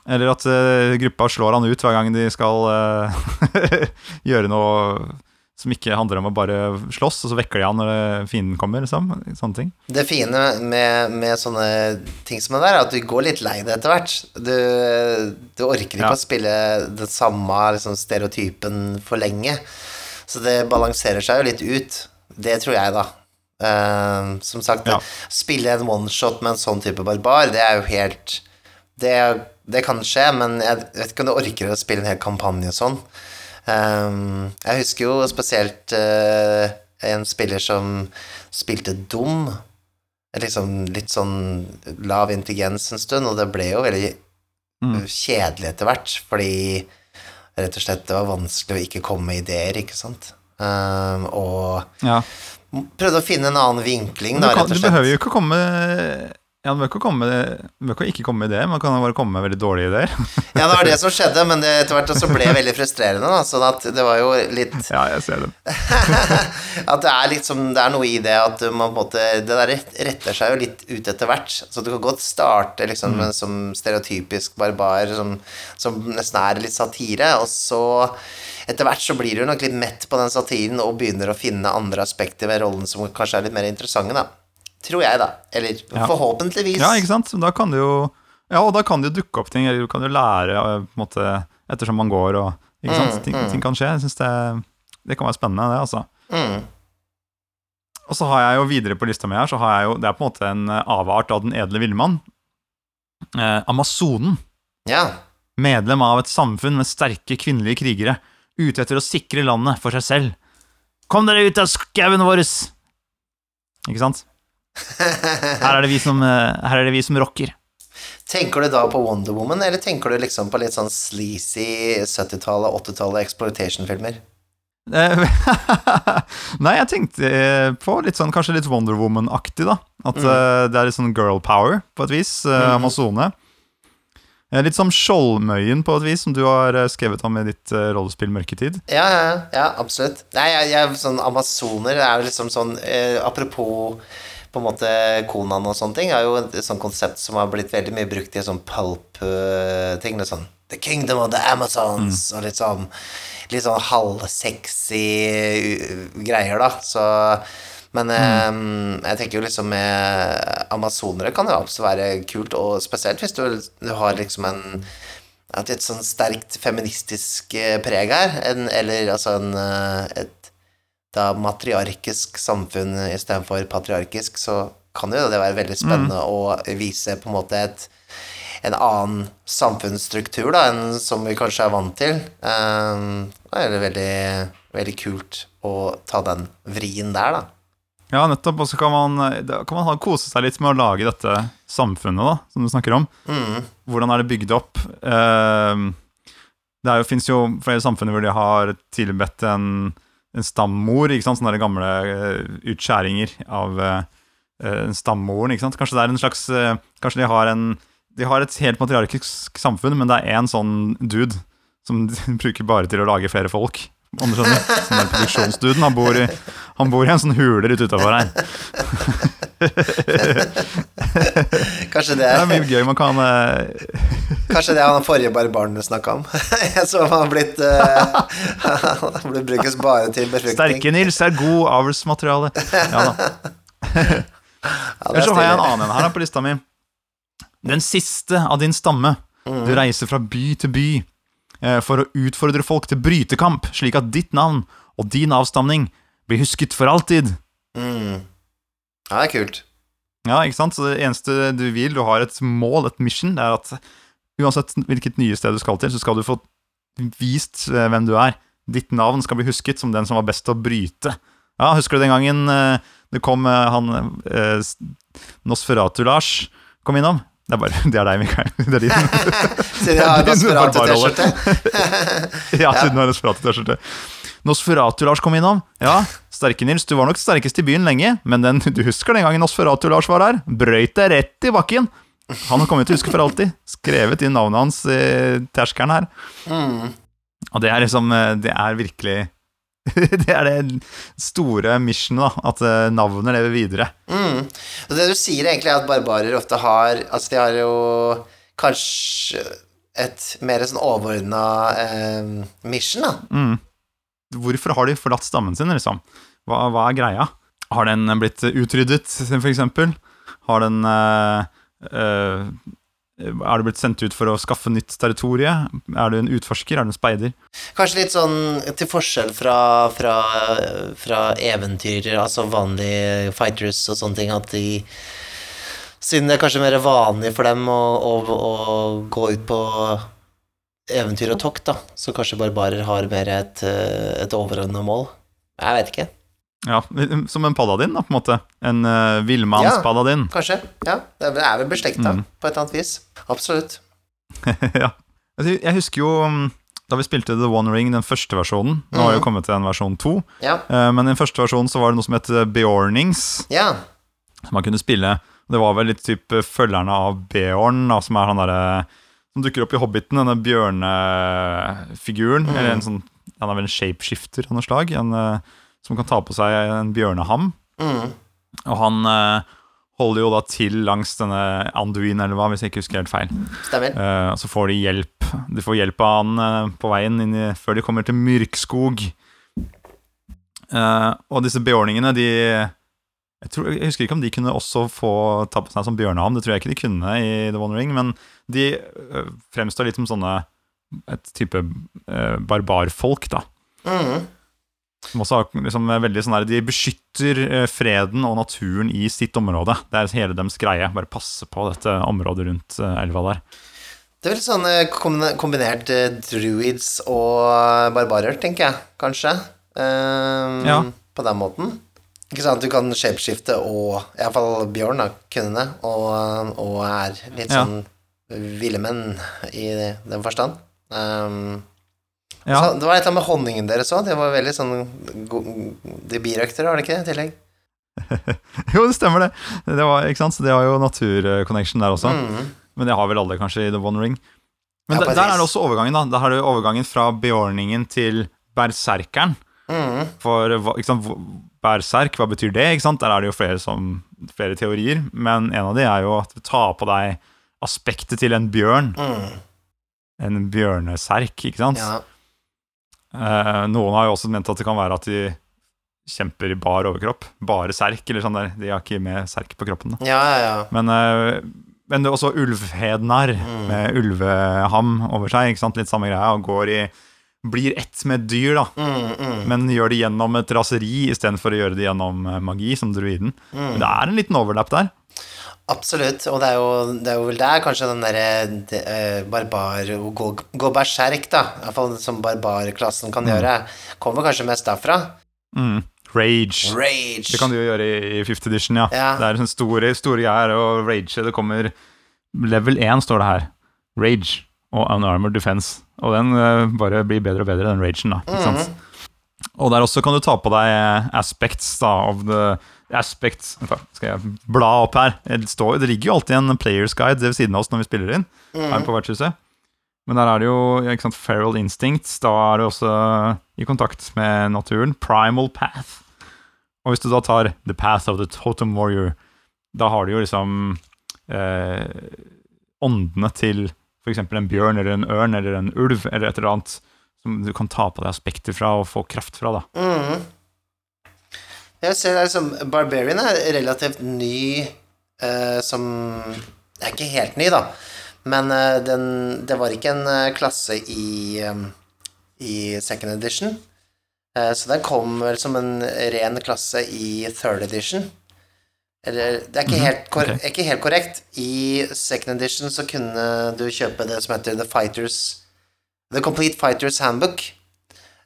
Eller at uh, gruppa slår han ut hver gang de skal uh, gjøre noe som ikke handler om å bare slåss, og så vekker de han når eh, fienden kommer, liksom. Sånne ting. Det fine med, med sånne ting som det der, er at du går litt lei det etter hvert. Du, du orker ikke Ja. å spille den samme liksom, stereotypen for lenge. Så det balanserer seg jo litt ut. Det tror jeg, da. Uh, som sagt, Ja. spille en oneshot med en sånn type barbar, det er jo helt Det, det kan skje, men jeg vet ikke om du orker å spille en hel kampanje og sånn. Um, jeg husker jo spesielt uh, en spiller som spilte dum. Liksom litt sånn lav intelligens en stund, og det ble jo veldig Mm. kjedelig etter hvert, fordi rett og slett det var vanskelig å ikke komme med ideer, ikke sant. Um, og Ja. prøvde å finne en annen vinkling, da, kan, rett og slett. du behøver jo ikke komme ja, Man behøver ikke komme, ikke komme med ideer, man kan bare komme med veldig dårlige ideer. Ja, det var det som skjedde, men det etter hvert også ble veldig frustrerende, da, sånn at det var jo litt ja, jeg ser den. At det er liksom Det er noe i det at man på en måte Det der retter seg jo litt ut etter hvert. Så du kan godt starte liksom mm. som stereotypisk barbar, som, som nesten er litt satire, og så etter hvert så blir du nok litt mett på den satiren og begynner å finne andre aspekter ved rollen som kanskje er litt mer interessante, da. Tror jeg, da. Eller Ja. forhåpentligvis. Ja, ikke sant? Da kan det jo Ja, og da kan det jo dukke opp ting, eller du kan jo lære eh, på en måte ettersom man går, og ikke sant? Mm, Ting, mm. ting kan skje. Jeg syns det, det kan være spennende, det, altså. Mm. Og så har jeg jo videre på lista mi her, så har jeg jo Det er på en måte en eh, avart av Den edle villmann. Eh, Amazonen. Ja. Medlem av et samfunn med sterke kvinnelige krigere. Ute etter å sikre landet for seg selv. Kom dere ut av skauen vår! Ikke sant? Her er det vi som, eh, det vi som rocker. Tenker du da på Wonder Woman, eller tenker du liksom på litt sånn sleazy 70-tallet, 80-tallet exploitation-filmer? Eh, Nei, jeg tenkte eh, på litt sånn, kanskje litt Wonder Woman-aktig, da. At eh, det er litt sånn girl power, på et vis. Uh, Amazone. Eh, Litt som Skjoldmøyen, på et vis, som du har skrevet om i ditt rollespill Mørketid. Ja, ja, ja, absolutt. Nei, jeg, jeg, sånn Amazoner er jo liksom sånn Apropos på en måte Konan og sånne ting, er jo et sånt konsept som har blitt veldig mye brukt i sånn pulp-ting. litt sånn The Kingdom of the Amazons, og litt sånn Litt sånn halvsexy greier, da. Så Men eh, jeg tenker jo liksom med amazonere kan jo absolutt være kult, og spesielt hvis du, du har liksom en at et sånn sterkt feministisk eh, preg her, en, eller altså en, eh, et da matriarkisk samfunn istedenfor patriarkisk, så kan jo det være veldig spennende å vise på en måte et, en annen samfunnsstruktur da, enn som vi kanskje er vant til. Um, det er veldig, veldig kult å ta den vrien der, da. Ja, nettopp. Og så kan man, kan man ha, kose seg litt med å lage dette samfunnet, da, som du snakker om. Mm. Hvordan er det bygd opp? Eh, det fins jo flere samfunn hvor de har tilbedt en, en stammor, ikke sant? sånne gamle eh, utskjæringer av eh, eh, stammoren. ikke sant? Kanskje det er en slags Kanskje de har en De har et helt matriarkisk samfunn, men det er én sånn dude som de bruker bare til å lage flere folk. Om du skjønner? Sånn der produksjonsduden. Han bor, i, han bor i en sånn hule ute utafor her. Kanskje det Det er er, mye gøy man kan eh, kanskje det er han forrige barbaren snakka om. Jeg så han har blitt uh, Han blir brukes bare til befruktning. Sterke-Nils er god avlsmateriale. Ja da. Ja, er så har jeg en annen en her på lista mi. Den siste av din stamme. Mm. Du reiser fra by til by eh, for å utfordre folk til brytekamp, slik at ditt navn og din avstamning blir husket for alltid. Mm. Ja, det er kult. Ja, ikke sant? Så det eneste du vil, du har et mål, et mission, det er at uansett hvilket nye sted du skal til, så skal du få vist eh, hvem du er. Ditt navn skal bli husket som den som var best til å bryte. Ja, husker du den gangen eh, det kom eh, han eh, Nosferatu-Lars kom innom? Det er bare, det er deg, Mikael. Det er din. Siden jeg har Nosferatu-T-skjorte. Ja, siden du har Nosferatu-T-skjorte. Nosferatu-Lars kom innom. Ja, Sterke-Nils, du var nok sterkest i byen lenge, men den, du husker den gangen Osferatu-Lars var her? Brøyt deg rett i bakken. Han kommer til å huske for alltid. Skrevet inn navnet hans i terskelen her. Mm. Og det er liksom eh, Det er virkelig Det er det store missionet, da. At eh, navnet lever videre. Mm. Og det du sier egentlig er at barbarer ofte har Altså, de har jo kanskje et mer sånn overordna eh, mission, da. Mm. Hvorfor har de forlatt stammen sin, liksom? Hva, hva er greia? Har den blitt utryddet, eksempel? Har den uh, uh, Er du blitt sendt ut for å skaffe nytt territorie? Er du en utforsker? Er du en speider? Kanskje litt sånn til forskjell fra, fra, fra eventyrer, altså vanlige fighters og sånne ting, at de Siden det er kanskje mer vanlig for dem å, å, å gå ut på eventyr og tokt, da, så kanskje barbarer har mer et, eh, et overordna mål. Jeg vet ikke. Ja, Som en paladin, da, på en måte. En uh, villmannspaladin. Kanskje. Ja, det er vel beslekta Mm. på et eller annet vis. Absolutt. ja. Jeg husker jo um, da vi spilte The One Ring, den første versjonen Nå har vi jo kommet til en versjon to. Ja. eh, men i den første versjonen så var det noe som het eh, Beornings. Ja. som man kunne spille. Det var vel litt typ følgerne av Beorn, da, som er han derre Som dukker opp i Hobbiten, denne bjørnefiguren. Eller en sånn Han er vel en shapeshifter av noe slag. En, eh, som kan ta på seg en bjørneham. Mm. Og han eh, holder jo da til langs denne Anduin-elva, hvis jeg ikke husker helt feil. Stemmer. Eh, så får de hjelp De får hjelp av han eh, på veien i, før de kommer til Myrkskog. Eh, og disse beordningene, de jeg, tror, jeg husker ikke om de kunne også få ta på seg som bjørneham. Det tror jeg ikke de kunne i The One Ring, men de eh, fremstår litt som sånne et type eh, barbarfolk, da. Mm. Som også har liksom veldig sånn der, De beskytter eh, freden og naturen i sitt område. Det er hele deres greie. Bare passe på dette området rundt eh, elva der. Det er vel sånn eh, kombinert druids og barbarer, tenker jeg, kanskje. Um, Ja. På den måten. Ikke sant, du kan shapeskifte og Iallfall Bjørn da, kunne det, og, og er litt Ja. sånn ville menn i den forstand. Ehm, Ja, så det var et eller annet med honningen deres òg. Det var veldig sånn De birøktere, var det ikke det, i tillegg? Jo, det stemmer, det. det var, ikke sant? Så de har jo naturconnection der også. Mm. Men det har vel alle kanskje i The One Ring. Men Ja, der, der er det også overgangen, da. Der har du overgangen fra beordningen til berserkeren. Mm. For ikke sant, berserk, hva betyr det? Ikke sant? Der er det jo flere, som, flere teorier, men en av de er jo at du tar på deg aspektet til en bjørn. Mm. En bjørneserk, ikke sant? Ja. Eh, noen har jo også ment at det kan være at de kjemper i bar overkropp. Bare serk, eller sånn der. De har ikke med serk på kroppen. Da. ja, ja, ja. Men eh, Men det er også ulvhednar med ulveham over seg. ikke sant? Litt samme greia. Og går i Blir ett med et dyr, da. Men gjør det gjennom et raseri istedenfor å gjøre det gjennom eh, magi, som druiden. Men det er en liten overlapp der. Absolutt, og det er jo, det er jo vel der kanskje den derre de- eh, barbar Å gå, gå berserk, da, iallfall som barbarklassen kan gjøre, kommer kanskje mest derfra. Mm. Rage. Rage. Det kan du jo gjøre i, i Fifth Edition, ja. Ja. Det er sånne store, store greier, og rage Det kommer Level 1 står det her. Rage og Unarmored Defense. Og den uh, bare blir bedre og bedre, den ragen, da. Ikke sant? Og der også kan du ta på deg aspects da, of the aspects Skal jeg bla opp her? Det, står, det ligger jo alltid en players guide ved siden av oss når vi spiller inn. Her på vertshuset. Men der er det jo ikke sant, feral instincts. Da er du også i kontakt med naturen. Primal path. Og hvis du da tar the path of the totem warrior, da har du jo liksom eh, åndene til f.eks. en bjørn eller en ørn eller en ulv eller et eller annet som du kan ta på deg aspekter fra og få kraft fra. da. Mhm. Jeg ser det liksom Barbarian er relativt ny eh, som Det er ikke helt ny, da, men eh, den, det var ikke en eh, klasse i, um, i second edition. Eh, så den kom vel som en ren klasse i third edition. Eller Det er ikke, Mhm, helt, kor okay. ikke helt korrekt. I second edition så kunne du kjøpe det som heter The Fighters The Complete Fighters Handbook.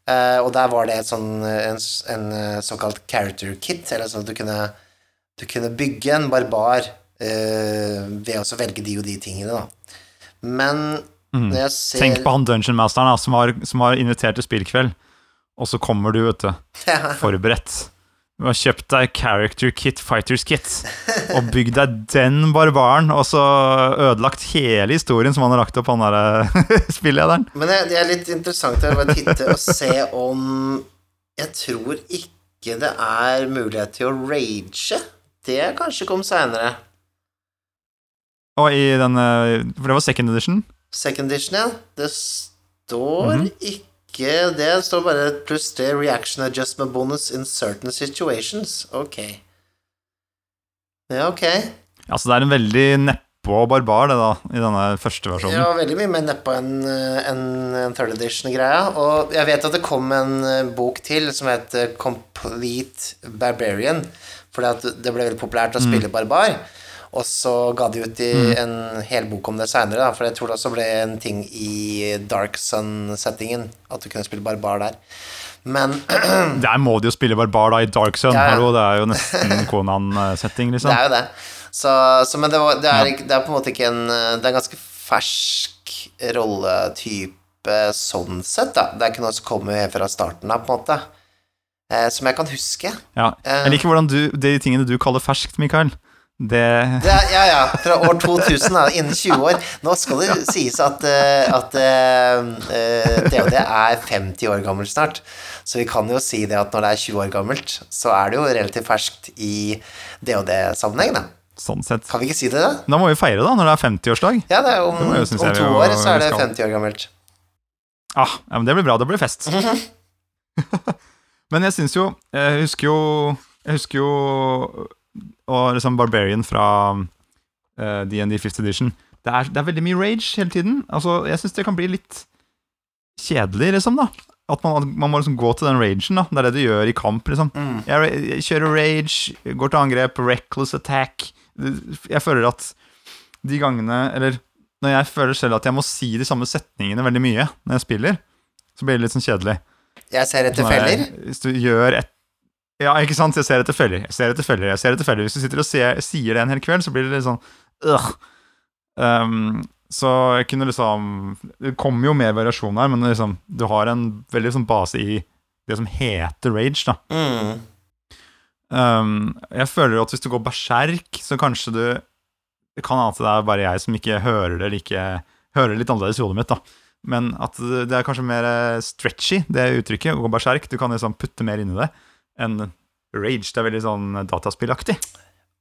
Eh, og der var det et sånn, en, en eh, såkalt character kit, eller sånn at du kunne, du kunne bygge en barbar eh, ved å velge de og de tingene, da. Men når jeg ser Tenk på han dungeon masteren som, har, som har invitert til spillkveld, og så kommer du, vet du, forberedt. Du har kjøpt deg character kit, fighters kit, og bygd deg den barbaren, og så ødelagt hele historien som han har lagt opp, han der spillederen. Men det, det er litt interessant å bare titte og se om Jeg tror ikke det er mulighet til å rage. Det kanskje kom seinere. Og i den eh, For det var second edition. Second edition, ja. Det står ikke Det står bare pluss tre reaction adjustment bonus in certain situations. Ok. Ja, ok. Altså, det er en veldig neppe og barbar, det, da, i denne første versjonen. Ja, veldig mye mer neppe enn en, en third edition-greia. Og jeg vet at det kom en eh, bok til som het eh, Complete Barbarian. Fordi at det ble veldig populært å spille barbar. Og så ga de ut i en hel bok om det seinere, for jeg tror det også ble en ting i Dark Sun-settingen. At du kunne spille barbar der. Men Der må de jo spille barbar da i Dark Sun. Ja, ja. Det er jo nesten Konan-setting, Det liksom. er jo det. Så, så men det, var, det, er, det er på en måte ikke en Det er en ganske fersk rolletype sånn sett, da. Det er ikke noe som kommer helt fra starten av, på en måte. Eh, som jeg kan huske. Ja. Jeg liker hvordan du, de tingene du kaller ferskt, Mikael. Det Det er, ja, ja. Fra år 2000, da. Innen 20 år. Nå skal det sies at, eh, at uh, eh, DOD er 50 år gammelt snart. Så vi kan jo si det at når det er 20 år gammelt, så er det jo relativt ferskt i DOD-sammenheng, da. Sånn sett. Kan vi ikke si det, da? Da må vi feire, da, når det er 50-årsdag. Ja, det er om, Det jo om to år så er det 50 år gammelt. Ah, ja, men Det blir bra. Det blir fest. men jeg syns jo Jeg husker jo Jeg husker jo Og liksom Barbarian fra eh, DND 5th edition. Det er, det er veldig mye rage hele tiden. Altså, Jeg syns det kan bli litt kjedelig, liksom. da At man, man må liksom gå til den ragen. da Det er det du gjør i kamp. liksom jeg, jeg kjører rage, går til angrep, reckless attack. Jeg føler at de gangene Eller når jeg føler selv at jeg må si de samme setningene veldig mye når jeg spiller, så blir det litt sånn kjedelig. Jeg ser etter Sånn er- feller. Hvis du gjør et Ja, ikke sant? Jeg ser etter følger, Jeg ser etter følger. Jeg ser etter følger. Hvis du sitter og ser, sier det en hel kveld, så blir det litt sånn øh. Um, så jeg kunne liksom Det kommer jo mer variasjon her, men liksom, du har en veldig sånn base i det som heter rage, da. Mm. Um, jeg føler at hvis du går berserk, så kanskje du Det kan hende det er bare jeg som ikke hører det like Hører det litt annerledes i hodet mitt, da. Men at det det er kanskje mer eh, stretchy, det uttrykket, å gå berserk. Du kan liksom putte mer inni det enn rage. Det er veldig sånn dataspillaktig.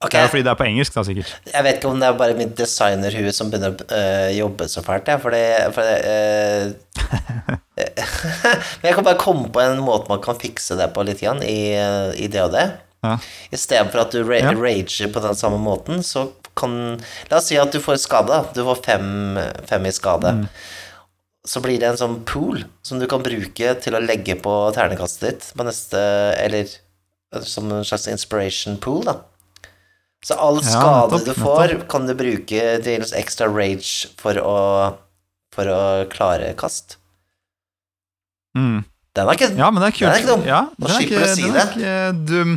Okay. Det er jo fordi det er på engelsk, da, sikkert. jeg vet ikke om det er bare mitt designerhue som begynner å øh, jobbe så fælt, jeg, for fordi for øh, Men jeg kan bare komme på en måte man kan fikse det på litt grann i, det i det. Ja. Istedenfor at du ra Ja. rager på den samme måten, så kan La oss si at du får skade. Du får fem, fem i skade. Så blir det en sånn pool som du kan bruke til å legge på ternekastet ditt på neste Eller som en slags inspiration pool, da. Så all Ja, skade nettopp, du får, kan du bruke til ekstra rage for å, for å klare kast. Mm. Den er ikke Ja, men det er kult. Den er ikke dum. Ja, Nå er slipper du å si ikke dum.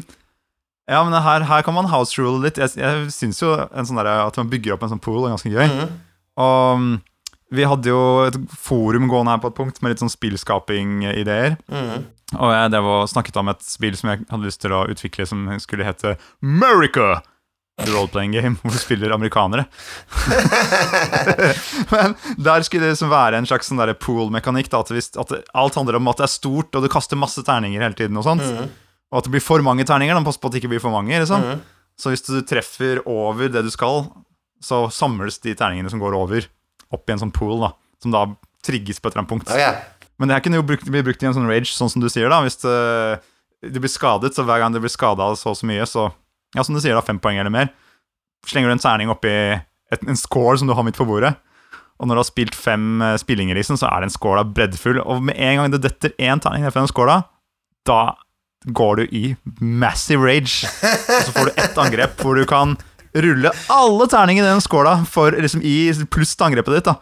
Ja, men her, her kan man house rule litt. Jeg, jeg syns jo en sånn der, at man bygger opp en sånn pool, er ganske gøy. Mm. Og mm, vi hadde jo et forum gående her på et punkt med litt sånn spillskaping-ideer. Mhm. Og jeg drev og snakket om et spill som jeg hadde lyst til å utvikle, som skulle hete America! The role-playing game, hvor du spiller amerikanere. Men der skulle det liksom være en slags sånn pool-mekanikk. At, at alt handler om at det er stort, og du kaster masse terninger hele tiden. Og sånt Og at det blir for mange terninger. Pass på at det ikke blir for mange. Liksom. Så hvis du treffer over det du skal, så samles de terningene som går over, opp i en sånn pool, da, som da trigges på et eller annet punkt. Okay. Men det her kunne jo brukt, bli brukt i en sånn rage, sånn som du sier, da. Hvis det, du blir skadet, så hver gang du blir skada så og så mye, så Ja, som du sier, da, fem poeng eller mer. Slenger du en terning oppi et, en score som du har midt på bordet, og når du har spilt fem eh, spillinger, liksom, så er den score breddfull. Og med en gang det detter én terning ned fra den da, da går du i massive rage. Og så får du ett angrep hvor du kan rulle alle terningene i den skåla for liksom i pluss til angrepet ditt. da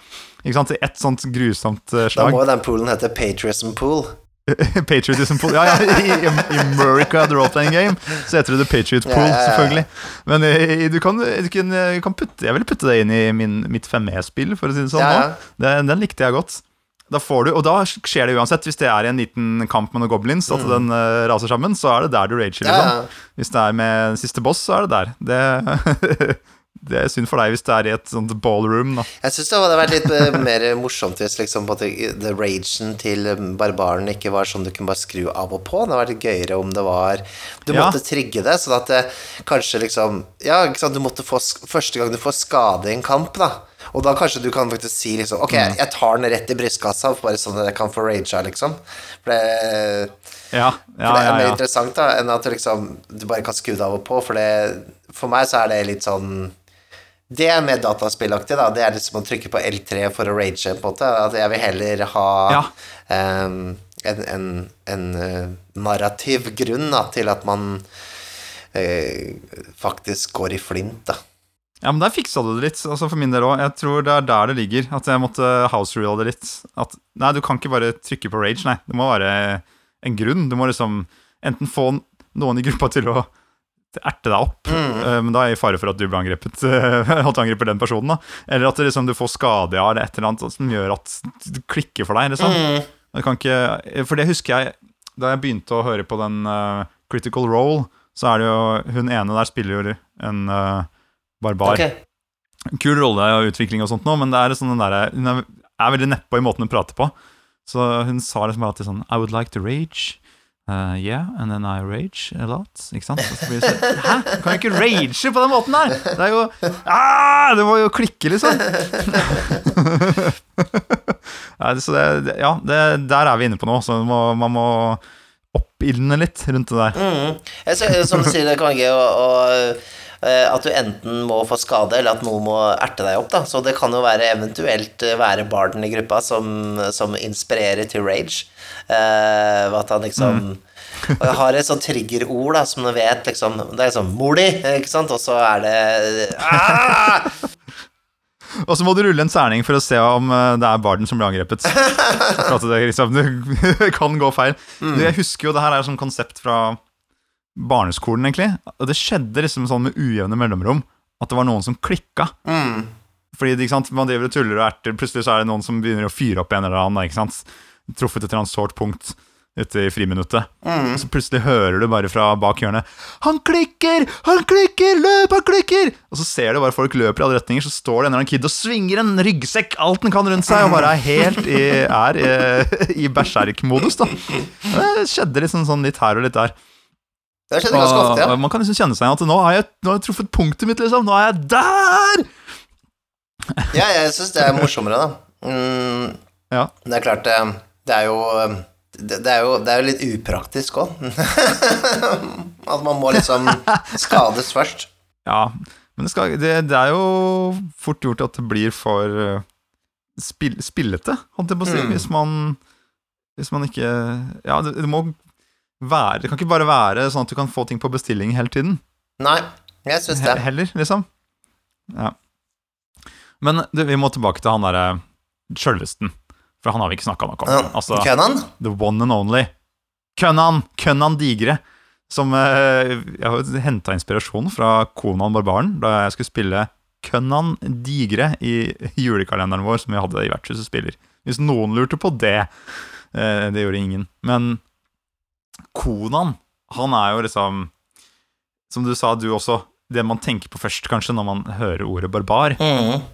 Ikke sant, I ett sånt grusomt slag Da må jo den poolen hete Patriotism Pool. Patriotism Pool. Ja, ja, i, i America, the role-playing game, så heter det The Patriot Pool, Ja, ja, ja. selvfølgelig. Men eh, du kan, du kan, putte Jeg vil putte det inn i min, mitt 5E-spill, for å si det sånn. Den, den likte jeg godt. Da får du, Og da skjer det uansett. Hvis det er en liten kamp med noen goblins, at den uh, raser sammen, så er det der du rager. Mm. Ja, Liksom. Hvis det er med siste boss, så er det der. Det, det er synd for deg hvis det er i et sånt ballroom. da Jeg syns det hadde vært litt eh, mer morsomt hvis liksom på the ragen til eh, barbaren ikke var sånn du kunne bare skru av og på. Det hadde vært gøyere om det var Du Ja. måtte trigge det, sånn at det kanskje liksom Ja, ikke sant, du måtte få Første gang du får skade i en kamp, da. Og da kanskje du kan faktisk si liksom Ok, Mm. jeg tar den rett i brystkassa, bare sånn at jeg kan få ragea, liksom. For det Ja, For det er mer ja. interessant da enn at du liksom Du bare kan skru det av og på, for det For meg så er det litt sånn Det er mer dataspillaktig, da. Det er liksom å trykke på L3 for å rage, på en måte. At jeg vil heller ha Ja. em, en, en, en uh, narrativ grunn da, til at man uh, faktisk går i flint, da. Ja, men der fiksa du det litt, altså for min del òg. Jeg tror det er der det ligger. At jeg måtte house rule det litt. At nei, du kan ikke bare trykke på rage, nei. Det må være en grunn. Du må liksom enten få noen i gruppa til å erte deg opp, mm. men da er jeg i fare for at du blir angrepet. eh, at du angriper den personen, da. Eller at det liksom, du får skade av eller et eller annet som gjør at det klikker for deg. Liksom. Du kan ikke, for det husker jeg Da jeg begynte å høre på den uh, Critical Role, så er det jo Hun ene der spiller jo en eh, barbar. Okay. Kul rolle og utvikling og sånt nå, men det er sånn den der, hun er, er veldig nedpå i måten hun prater på. Så hun sa liksom alltid sånn I would like to rage. Uh, yeah, and then I rage a lot. Ikke sant? Så blir det sånn, Hæ? Du kan jo ikke rage på den måten der! Det er jo ah, Det må jo klikke, liksom. så det, ja det, der er vi inne på nå. Så man må, man må oppildne litt rundt det der. Mm. Jeg som du sier, det kan være gøy å, at du enten må få skade, eller at noen må erte deg opp. Da. Så det kan jo være eventuelt eh, være barden i gruppa som, som inspirerer til rage. Eh, at han liksom Og jeg har et sånt triggerord da, som du vet liksom Det er liksom 'mor di', ikke sant? Og så er det ah! Og så må du rulle en terning for å se om eh, det er barden som blir angrepet. For at det, liksom, kan gå feil. Mm. Jeg husker jo det her er sånn konsept fra barneskolen, egentlig. Og det skjedde liksom sånn med ujevne mellomrom at det var noen som klikka. Mm. Fordi ikke sant, man driver og tuller og erter, plutselig så er det noen som begynner å fyre opp en eller annen. Ikke sant? Truffet et eller annet sårt punkt ute i friminuttet. Mm. Og så plutselig hører du bare fra bak hjørnet 'Han klikker! Han klikker! Løp, han klikker!' Og så ser du bare folk løper i alle retninger, så står det en eller annen kid og svinger en ryggsekk alt den kan rundt seg, og bare er helt i, er, i, i berserkmodus, da. Det skjedde liksom sånn litt her og litt der. Det skjedde ganske ofte, ja. man kan liksom kjenne seg igjen at nå har, jeg, nå har jeg truffet punktet mitt, liksom. Nå er jeg der! Ja, jeg syns det er morsommere, da. Mm, Ja. det er klart, det, det er jo det, det, er jo, det er jo litt upraktisk òg. At man må liksom skades først. Ja, Men det, skal, det, er jo fort gjort at det blir for eh, spill, spillete, holdt jeg på å si, Mm. hvis man Hvis man ikke Ja, det, det må være Det kan ikke bare være sånn at du kan få ting på bestilling hele tiden. Nei, jeg syns He det. heller, liksom. Ja. Men du, vi må tilbake til han derre sjølvesten. For han har vi ikke snakka noe om. Ja, Altså, Kønnan? the one and only. Kønnan! Kønnan Digre. Som eh, Jeg har henta inspirasjon fra Konan Barbaren da jeg skulle spille Kønnan Digre i julekalenderen vår, som vi hadde i Vertshuset spiller. Hvis noen lurte på det. Eh, det gjorde ingen. Men Konan, han er jo liksom Som du sa, du også. Det man tenker på først, kanskje, når man hører ordet barbar. Mm.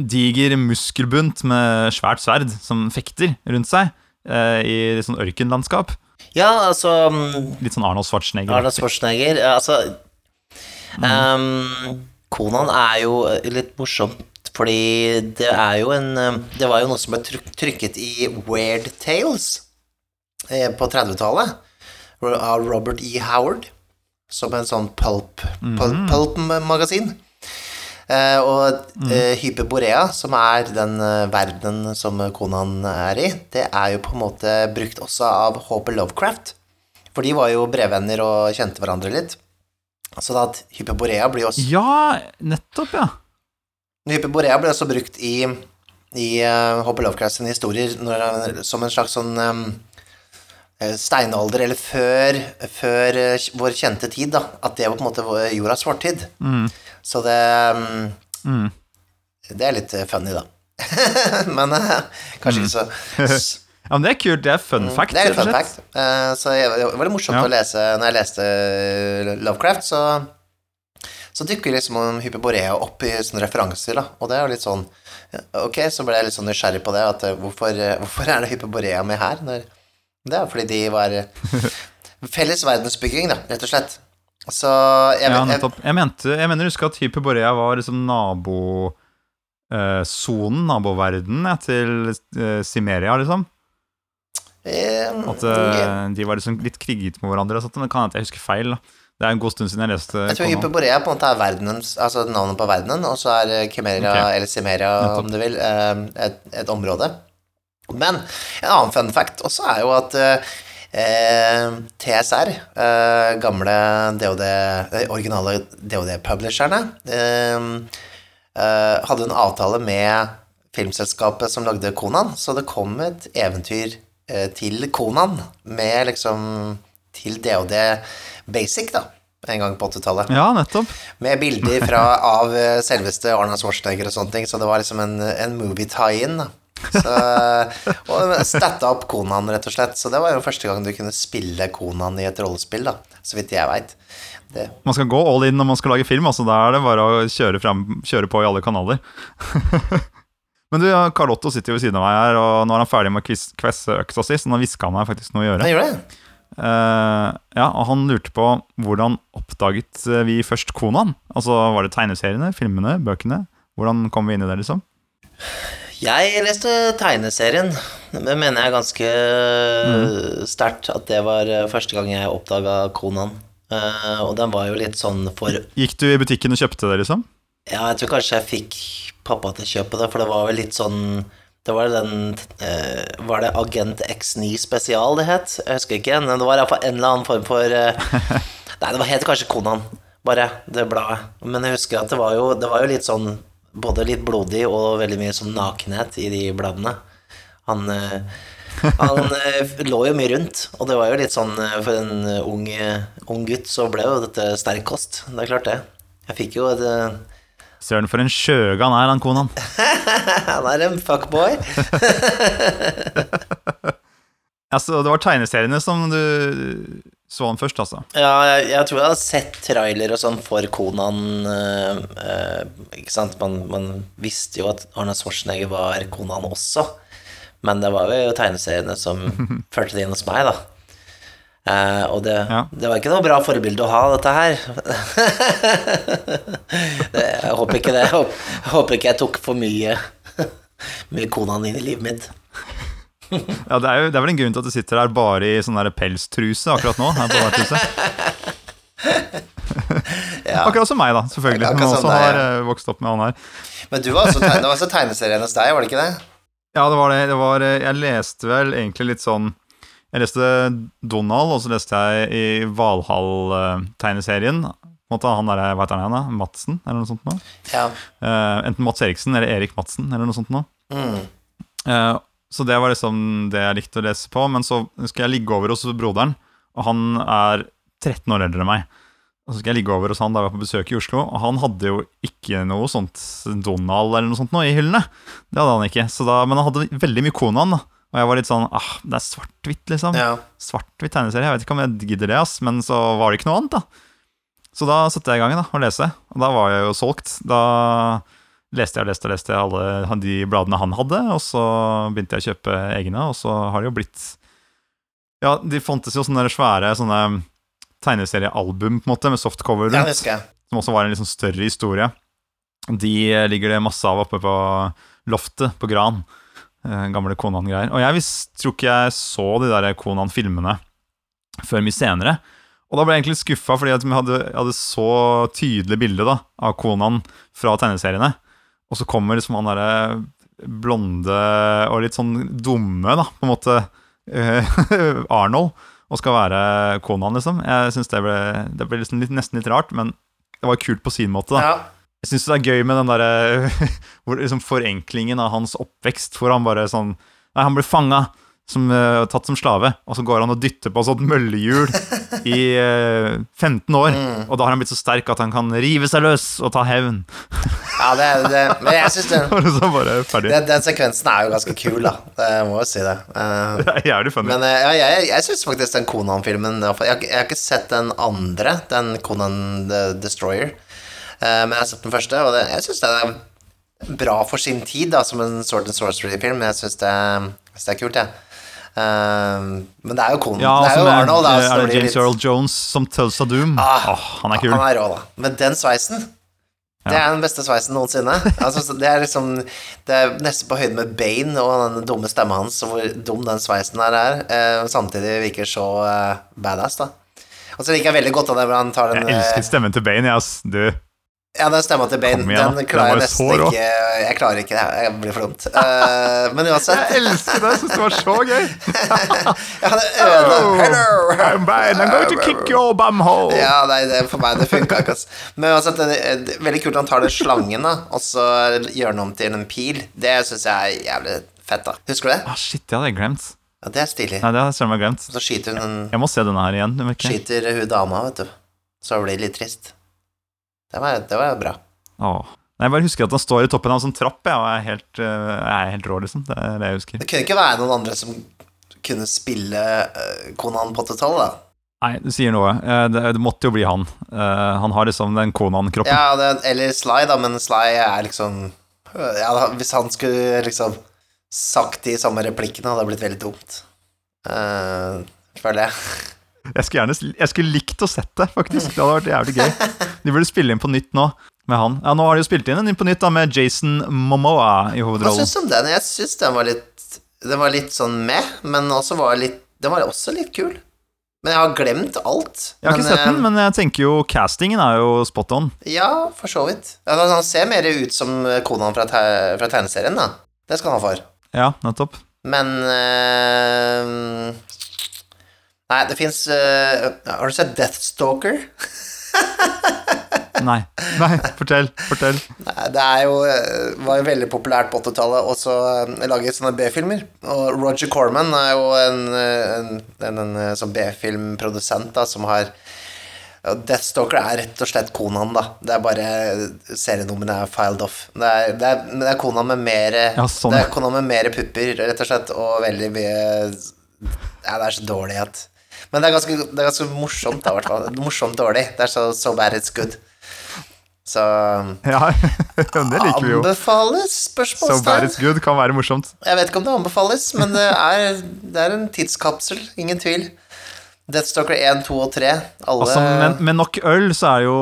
Diger muskelbunt med svært sverd som fekter rundt seg eh, i litt sånn ørkenlandskap. Ja, altså mm, Litt sånn Arnold Schwarzenegger. Arnold Schwarzenegger Altså um, Konan er jo eh, litt morsomt, fordi det er jo en eh, Det var jo noe som ble trykket i Weird Tales på 30-tallet, av Robert E. Howard, som en sånn pulp, pulp, pulp-magasin. Eh, og eh, Hyperborea, som er den verden verdenen som konaen er i, det er jo på en måte brukt også av Hopper Lovecraft. For de var jo brevvenner og kjente hverandre litt. Så da at Hyperborea blir også Ja, nettopp, ja. Hyperborea ble også brukt i, i uh, Hopper Lovecraft sine historier når, som en slags sånn um, eh, steinalder, eller før, før eh, vår kjente tid, da. At det var på en måte jordas fortid. Så det um, Mm. Det er litt eh, funny, da. Men eh, kanskje ikke så ja. Men det er kult. Det er fun fact. Mm, Det er litt fun fact. Eh, så jeg, det var litt morsomt Ja. å lese Når jeg leste eh, Lovecraft, så, så dukker liksom Hyperborea opp i sånne referanser, da. Og det er jo litt sånn Ok, så ble jeg litt sånn nysgjerrig på det. At eh, hvorfor, eh, hvorfor er det Hyperborea med her? Når, det er fordi de var eh, Felles verdensbygging, da, rett og slett. Så jeg, Ja, nettopp. Jeg, mente, jeg mener å huske at Hyperborea var liksom nabosonen, naboverden, til eh, Simeria, liksom. Um, At eh, de var liksom litt kriget med hverandre. sånt, men kan hende jeg husker feil. da. Det er en god stund siden jeg leste Jeg tror. Hyperborea på en måte er verdenens, altså navnet på verdenen, og så er eh, okay. Eller Simeria, Nettopp. om du vil, eh, et, et område. Men en annen fun fact også er jo at eh, TSR, eh, gamle DOD, eh, originale DOD-publisherne, eh, eh, hadde en avtale med filmselskapet som lagde Konan, så det kom et eventyr eh, til Konan med liksom til DOD Basic, da, en gang på 80-tallet. Ja, nettopp. Med bilder fra, av selveste Arna Schwarzenegger og sånne ting, så det var liksom en, en movie tie-in. Så, og statta opp Konan, rett og slett. Så det var jo første gang du kunne spille Konan i et rollespill, da, så vidt jeg veit. Man skal gå all in når man skal lage film. altså Da er det bare å kjøre, frem, kjøre på i alle kanaler. Men du, Carl Otto sitter jo ved siden av meg her, og nå er han ferdig med å kvesse øksa si, så nå hviska han meg faktisk noe å gjøre. Jeg gjorde det. Uh, ja, og han lurte på hvordan oppdaget eh, vi først Konan? Altså, Var det tegneseriene, filmene, bøkene? Hvordan kom vi inn i det, liksom? Jeg leste tegneserien. Det mener jeg ganske sterkt at det var eh, første gang jeg oppdaga Konan. Eh, og den var jo litt sånn for Gikk du i butikken og kjøpte det, liksom? Ja, jeg tror kanskje jeg fikk pappa til å kjøpe det, for det var vel litt sånn Det var den eh, Var det Agent X9 spesial det het? Jeg husker ikke, men det var iallfall en eller annen form for Nei, det var- helt kanskje Konan, bare, det bladet. Men jeg husker at det var jo, det var jo litt sånn Både litt blodig og veldig mye sånn nakenhet i de bladene. Han eh, han eh, lå jo mye rundt, og det var jo litt sånn eh, For en ung, ung gutt så ble jo dette sterk kost. Det er klart, det. Jeg fikk jo et Søren, for en skjøge han er, han Konan. Han er en fuckboy. Altså, det var tegneseriene som du så han først, altså. Ja, jeg, jeg tror jeg har sett trailer og sånn for Konan øh, øh, Ikke sant? Man, man visste jo at Arne Schwarzenegger var Konan også, men det var jo tegneseriene som førte det inn hos meg, da. Eh, og det, Ja. det var ikke noe bra forbilde å ha, dette her. Det- jeg håper ikke det. Jeg håper, jeg håper ikke jeg tok for mye, mye Konan inn i livet mitt. Ja, det er jo det er vel en grunn til at du sitter her bare i sånn pelstruse akkurat nå, her på vertshuset. Ja. Akkurat som meg, da, selvfølgelig. Som også deg, har ja. eh, vokst opp med han her. Men du var også, tegne, det var også tegneserien hos deg, var det ikke det? Ja, det var det. det var, eh, jeg leste vel egentlig litt sånn Jeg leste Donald, og så leste jeg i Valhall-tegneserien. Han der, hva heter han igjen? Madsen, eller noe sånt? Nå? Ja. Uh, enten Mats Eriksen eller Erik Madsen, eller noe sånt. Nå. Mm. Eh, så det var liksom det jeg likte å lese på. Men så skal jeg ligge over hos broderen, og han er 13 år eldre enn meg. Og så skal jeg ligge over hos han da jeg var på besøk i Oslo, og han hadde jo ikke noe sånt Donald eller noe sånt noe i hyllene. Det hadde han ikke. Så da, men han hadde veldig mye Konan, da. Og jeg var litt sånn ah, Det er svart-hvitt, liksom. ja. Svart-hvitt tegneserie. Jeg vet ikke om jeg gidder det, ass. Men så var det ikke noe annet, da. Så da satte jeg i gang da, å lese, og da var jeg jo solgt. Da leste jeg og leste og leste alle de bladene han hadde, og så begynte jeg å kjøpe egne, og så har det jo blitt Ja, de fantes jo sånne svære sånne tegneseriealbum, på en måte, med softcover rundt, ja, som også var en sånn større historie. De eh, ligger det masse av oppe på loftet på Gran. eh, Gamle Konan-greier. Og jeg tror ikke jeg så de der Konan-filmene før mye senere. Og da ble jeg egentlig skuffa, fordi jeg hadde, jeg hadde så tydelig bilde da, av Konan fra tegneseriene. Og så kommer liksom han derre blonde og litt sånn dumme, da, på en måte, eh, Arnold, og skal være Konan, liksom. Jeg syns det ble, det ble liksom litt, nesten litt rart, men det var kult på sin måte, da. Ja. Jeg syns det er gøy med den derre liksom forenklingen av hans oppvekst, hvor han bare sånn Nei, han blir fanga, som, uh, tatt som slave, og så går han og dytter på sånt møllehjul i uh, 15 år. Og da har han blitt så sterk at han kan rive seg løs og ta hevn. ja, det er det. Men jeg syns den, den, sekvensen er jo ganske kul, da. Jeg må jo si det. Uh, Det er jævlig funny. Men uh, ja, jeg, jeg syns faktisk den Konan-filmen Jeg, jeg har ikke sett den andre, den Konan the Destroyer. Eh, men jeg har sett den første, og det, jeg syns den er bra for sin tid, da, som en Sword and Sorcery-film. Jeg syns det, jeg synes det er kult, jeg. Eh, men det er jo konen. ja, det er jo Arnold, da. er det James litt- Earl Jones som Tulsa Doom? Ah, Åh, han er kul. Han er rå, da. Men den sveisen det er den beste sveisen noensinne. Altså, det er liksom Det er nesten på høyde med Bane og den dumme stemma hans, og hvor dum den sveisen her er. Eh, samtidig virker så eh, badass, da. Og så liker jeg veldig godt av det hvor han tar den Jeg eh, elsker stemmen til Bane, ass. Du. Ja, det stemma til Bane, igjen, den klarer jeg nesten ikke Jeg klarer ikke det. Jeg blir for dumt. Uh, men uansett Jeg elsker det! Jeg syns det var så gøy. Ja, det øde Hello! I'm Bane, I'm going to kick your bumhole. Ja, nei, det, for meg det funka ikke. altså. Men uansett, det det veldig kult han tar den slangen, da, og så gjør den om til en pil. Det syns jeg er jævlig fett, da. Husker du det? Ah, shit, det hadde jeg glemt. Ja, det er stilig. Nei, det hadde jeg glemt. Så skyter hun Jeg må se denne her igjen. Skyter hun dama, vet du. Så blir det litt trist. Det var, det var bra. Åh. Jeg bare husker at han står i toppen av en sånn trapp, jeg, og er helt, øh, jeg er helt rå, liksom. Det er det jeg husker. Det kunne ikke være noen andre som kunne spille uh, Konan på 80-tallet, da. Nei, du sier noe. Eh, Det, måtte jo bli han. Eh, han har liksom den Konan-kroppen. Ja, det, eller Sly, da, men Sly er liksom Ja, hvis han skulle liksom sagt de samme replikkene, hadde det blitt veldig dumt. Uh, føler jeg. Jeg skulle gjerne jeg skulle likt å sett det, faktisk. Det hadde vært jævlig gøy. De burde spille inn på nytt nå med han. Ja, Nå har de jo spilt inn en på nytt da med Jason Momoa i Hva hovedrollen. syns du om den? Jeg syns den var litt Den var litt sånn med, men også var litt Den var også litt kul. Men jeg har glemt alt. Jeg har ikke sett den, men jeg tenker jo castingen er jo spot on. eh, Ja, for så vidt. Han ser mer ut som konaen fra, te fra tegneserien, da. Det skal han ha for. Ja, nettopp. Men eh, Nei, det fins Har du sett Deathstalker? Nei. Nei, fortell. Fortell. Nei, Det jo, eh, var jo veldig populært på 80-tallet også å lage sånne B-filmer. Og Roger Corman er jo en, eh, en, en, en, eh, sånn B-filmprodusent som har Deathstalker er rett og slett konaen, da. Det er bare Serienummeret er filed off. Det er, det er, det er kona med mer Ja, sånn. Det er Konan med mer pupper, rett og slett, og veldig mye Ja, det er så dårlig at Men det er ganske, det er ganske morsomt, da, i hvert fall. Morsomt dårlig. Det er så so bad it's good. Så Ja, det liker vi jo. Anbefales? So bad it's good kan være morsomt. Jeg vet ikke om det anbefales, men det er, det er en tidskapsel. Ingen tvil. Deathstalker 1, 2 og 3. Alle Altså, med, med nok øl så er jo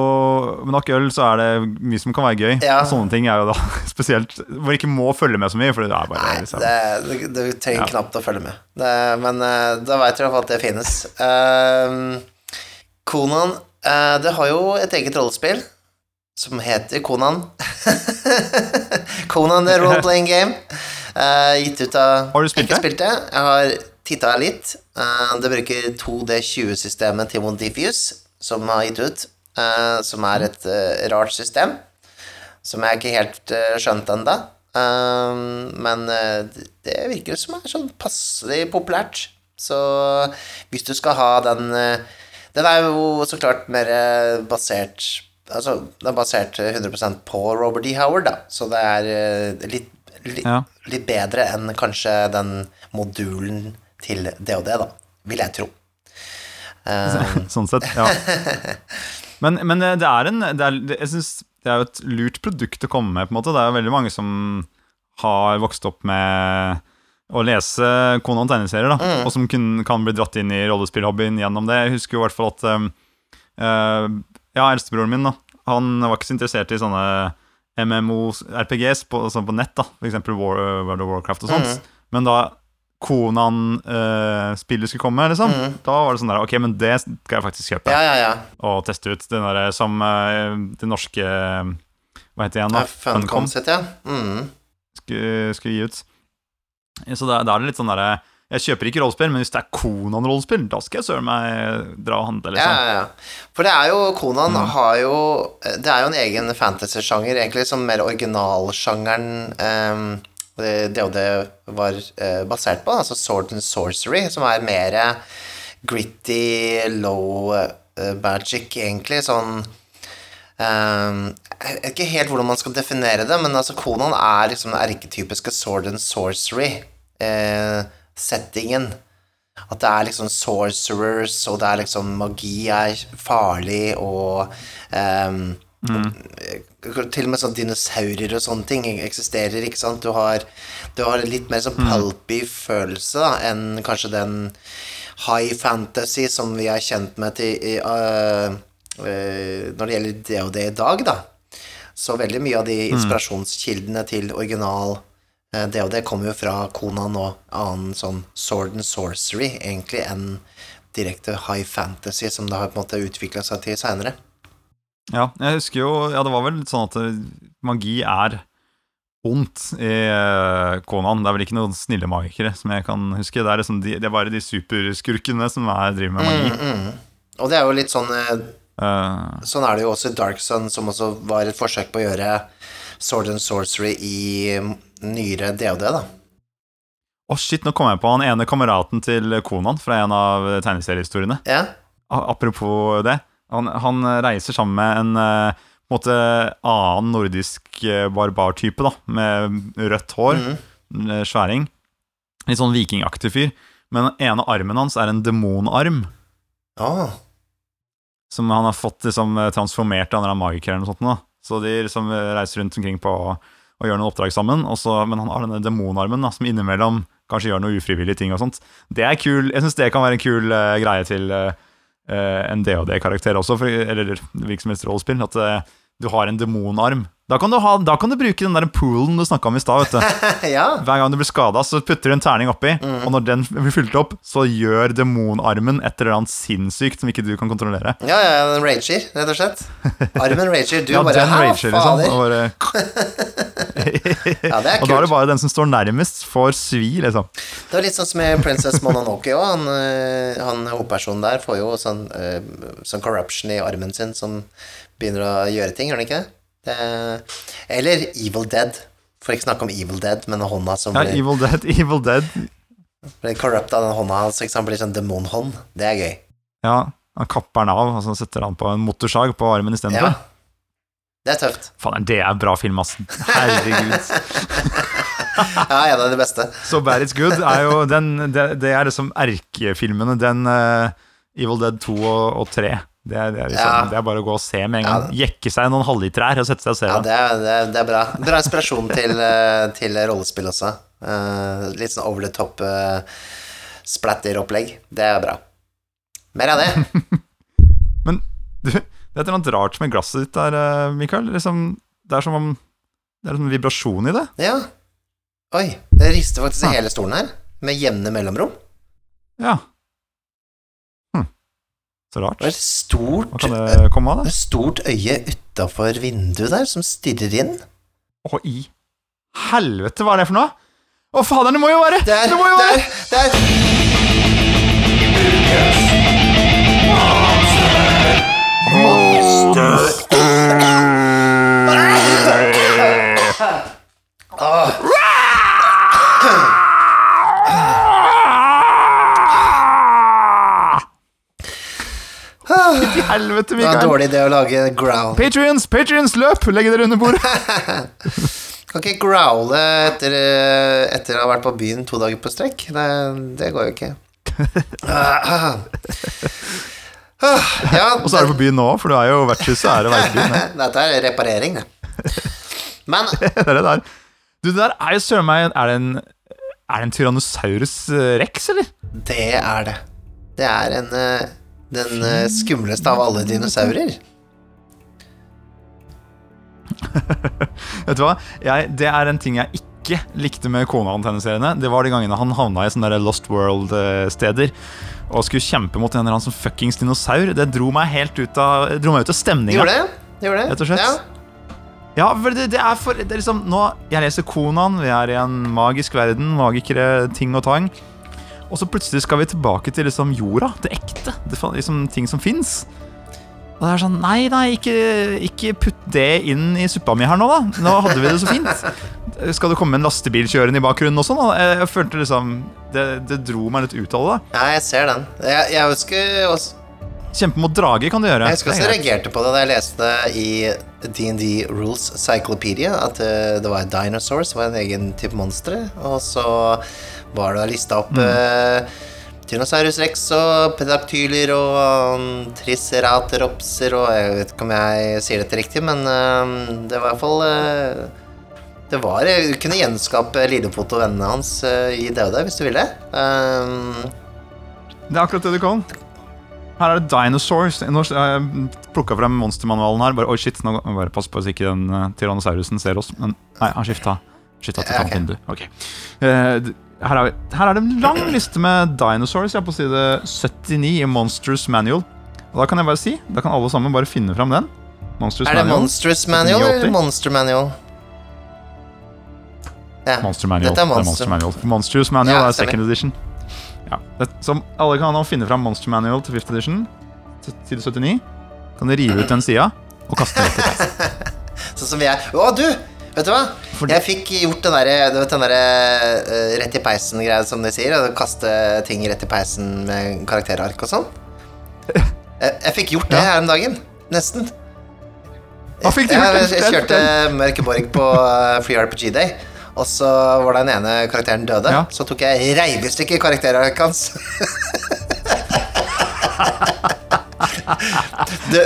Med nok øl så er det mye som kan være gøy. Ja. Sånne ting er jo da spesielt Hvor ikke må følge med så mye, for det er bare Nei, liksom det, du, du trenger Ja. knapt å følge med. Det, men eh, da veit du i hvert fall at det finnes. Uh, Konan uh, det har jo et eget rollespill som heter Konan. Konan the Role Playing Game. Uh, gitt ut av Har du spilt Ikke det? spilt det. Jeg har titta litt. Eh, det bruker 2D20-systemet til Diffuse, som har gitt ut. eh, som er et eh, rart system. Som jeg ikke helt skjønte ennå. men det- virker som er sånn passelig populært. Så hvis du skal ha den Den er jo så klart mer basert Altså, den er basert 100% på Robert D. Howard, da. Så det er litt, litt, Ja. litt bedre enn kanskje den modulen til det og det, da. Vil jeg tro. Eh, sånn sett, ja. Men, men det er en det er, Jeg synes det er jo et lurt produkt å komme med, på en måte. Det er jo veldig mange som har vokst opp med å lese Konan tegneserier, da, Mm. og som kun, kan bli dratt inn i rollespillhobbyen gjennom det. Jeg husker jo i hvert fall at um, uh, Ja, eldstebroren min, da. Han var ikke så interessert i sånne MMO-RPGs på, sånn på nett, da. For eksempel War, World of Warcraft og sånt. Men da Konan-spillet skulle komme, liksom, da var det sånn der Ok, men det skal jeg faktisk kjøpe ja, ja, ja. og teste ut. Den derre som eh, det norske Hva heter det igjen, da? Funcom sitt, ja. Mm. skulle, skulle gi ut. Så da, da er det litt sånn derre Jeg kjøper ikke rollespill, men hvis det er Konan-rollespill, da skal jeg søren meg dra og handle, liksom. ja, ja. For det er jo Konan har jo Det er jo en egen fantasy-sjanger, egentlig, som mer originalsjangeren um, det og det var eh, basert på, altså Sword and Sorcery, som er mer gritty, low eh, magic, egentlig, sånn Um, Jeg vet ikke helt hvordan man skal definere det, men altså Konan er liksom den erketypiske Sword and Sorcery-settingen. At det er liksom sorcerers, og det er liksom magi er farlig, og ehm, Til og med sånn dinosaurer og sånne ting eksisterer, ikke sant. Du har, du har litt mer sånn pulpy følelse da, enn kanskje den high fantasy som vi er kjent med til, i, uh, uh, når det gjelder det og det i dag, da. Så veldig mye av de inspirasjonskildene til original uh, det og det kommer jo fra Konan og annen sånn sword and sorcery, egentlig, enn direkte high fantasy, som det har på en måte utvikla seg til seinere. Ja, jeg husker jo Ja, det var vel litt sånn at eh, magi er ondt i eh, Konan. Det er vel ikke noen snille magikere, som jeg kan huske. Det er, liksom de, det er bare de superskurkene som er, driver med magi. Mm, Og det er jo litt sånn eh, Eh, Sånn er det jo også i Dark Sun, som også var et forsøk på å gjøre sword and sorcery i nyere DOD, da. Å shit, nå kom jeg på han ene kameraten til Konan fra en av tegneseriehistoriene. Ja. Apropos det. Han, han reiser sammen med en eh, en måte annen nordisk eh, barbartype, da, med rødt hår, Mm. sværing. Litt sånn vikingaktig fyr. Men den ene armen hans er en demonarm, Ah. som han har fått liksom eh, transformert av en magiker eller noe sånt. Da. Så de liksom eh, reiser rundt omkring på og gjør noen oppdrag sammen, og så- men han har denne demonarmen som innimellom kanskje gjør noen ufrivillige ting og sånt. Det er kul, Jeg syns det kan være en kul uh, greie til eh, eh, en DOD-karakter også, for, eller virksomhetsrollespill, at eh, du har en demonarm. Da kan du, ha, da kan du bruke den der poolen du snakka om i stad. vet du. ja. Hver gang du blir skada, så putter du en terning oppi, og når den blir fylt opp, så gjør demonarmen et eller annet sinnssykt som ikke du kan kontrollere. Ja, ja, den rager, rett og slett. Armen rager. Du Ja, bare den rager, liksom. Og, bare, Ja, det er kult. og da er det bare den som står nærmest, får svi, liksom. Det var litt sånn som med Princess Mononoke òg. Han, eh, han hovedpersonen der får jo sånn, eh, sånn corruption i armen sin som begynner å gjøre ting, gjør han ikke det? Det? Eller Evil Dead. For ikke snakke om Evil Dead, men hånda som Ja, blir, Evil Dead, Evil Dead. blir corrupt av den hånda hans, ikke sant? blir sånn demonhånd. Det er gøy. Ja, han kapper den av, og så setter han på en motorsag på armen istedenfor. Ja. Det er tøft. Faen, det er bra film, ass. Herregud. Ja, en av de beste. So Bad It's Good er jo den Det, det er liksom erkefilmene. Den uh, Evil Dead 2 og, og 3. Det er, det, er liksom, Ja. det er bare å gå og se med en gang. Jekke seg noen halvlitere her og sette seg og se Ja, det. er, det er, det er bra. Bra inspirasjon til, eh, til rollespill også. Uh, litt sånn over the top uh, splatter-opplegg. Det er bra. Mer av det. Men du, det er et eller annet rart med glasset ditt der, Mikael. Liksom, det er som om det er en vibrasjon i det. Ja. Oi, det rister faktisk i Ah. hele stolen her. Med jevne mellomrom. Ja. Så rart. Det var et stort, av, et stort øye utafor vinduet der som stirrer inn. Å, i helvete, hva er det for noe? Å, fader, det må jo være Der, Det må jo være der, Monster I helvete, Det var en dårlig idé å lage growl. Patrions, Patrions, løp! Legg dere under bordet. Kan ikke growle etter, eh, etter å ha vært på byen to dager på strekk. Det, det går jo ikke. Ah, ah, ja, Og så er du på byen nå, for du er jo vertshuset er jo vertsbyen. ja. Dette er reparering, det. Men Det er det der. Du, det der er jo søren meg Er det en Er det en Tyrannosaurus eh, rex, eller? det er det. Det er en, eh, den eh, skumleste av alle dinosaurer. Vet du hva? Jeg, det er en ting jeg ikke likte med Conan-tegneseriene. Det var de gangene han havna i sånne der Lost World-steder og skulle kjempe mot en eller annen sånn fuckings dinosaur. Det dro meg helt ut av, dro meg ut av stemninga. Gjorde det? Gjorde det? Rett og slett. Ja. Ja, for det, det er for det er liksom Nå, Jeg leser Konan, vi er i en magisk verden, magikere, ting og tang. Og så plutselig skal vi tilbake til liksom jorda, det ekte. Det, liksom Ting som fins. Og det er sånn Nei, nei, ikke, ikke putt det inn i suppa mi her nå, da. Nå hadde vi det så fint. Skal det komme en lastebil kjørende i bakgrunnen også, Da? Jeg, følte liksom det, det dro meg litt ut av det. ja, jeg ser den. Jeg, jeg husker også Kjempe mot drage kan du gjøre. Jeg husker også jeg reagerte på det da jeg leste i D&D Rules Cyclopedia at eh, det var dinosaurs, var en egen type monstre, og så var det lista opp Mm. Tyrannosaurus rex og pedaktyler og um, tricerateropser og Jeg vet ikke om jeg sier dette riktig, men um, det var i hvert fall eh, det var, Du kunne gjenskape Lillefot og vennene hans eh, i DOD hvis du ville. Um, Det er akkurat det du kan. Her er det dinosaurs. Har jeg plukka frem monstermanualen her. Bare, Oi, shit, nå bare pass på så ikke den tyrannosaurusen ser oss. Men nei, han skifta. Skifta til Ja, et ok. annet vindu. Her, er vi, her er det en lang liste med dinosaurs. Jeg er på side 79 i Monsters Manual. Og da kan jeg bare si, da kan alle sammen bare finne fram den. Monsters er det Manual. Monstrous Manual eller Monster Manual? Ja. Monster Manual. Dette er Det er Monster. Monster Manual. Monsters Manual Ja, er second edition. Ja. Det, som alle kan nå finne fram Monster Manual til fifth edition, side 79. Kan de rive ut den sida og kaste den etter. Sånn som jeg Å, du! Vet du hva? Fordi... Jeg fikk gjort den derre der, eh, rett i peisen-greia, som de sier. Kaste ting rett i peisen med karakterark og sånn. Jeg, jeg fikk gjort det Ja. her om dagen. Nesten. Hva fikk du gjort? jeg, jeg kjørte Mørkeborg på eh, Free RPG Day. Og så var den ene karakteren døde. Ja. Så tok jeg reiv i stykker karakterarket hans. det,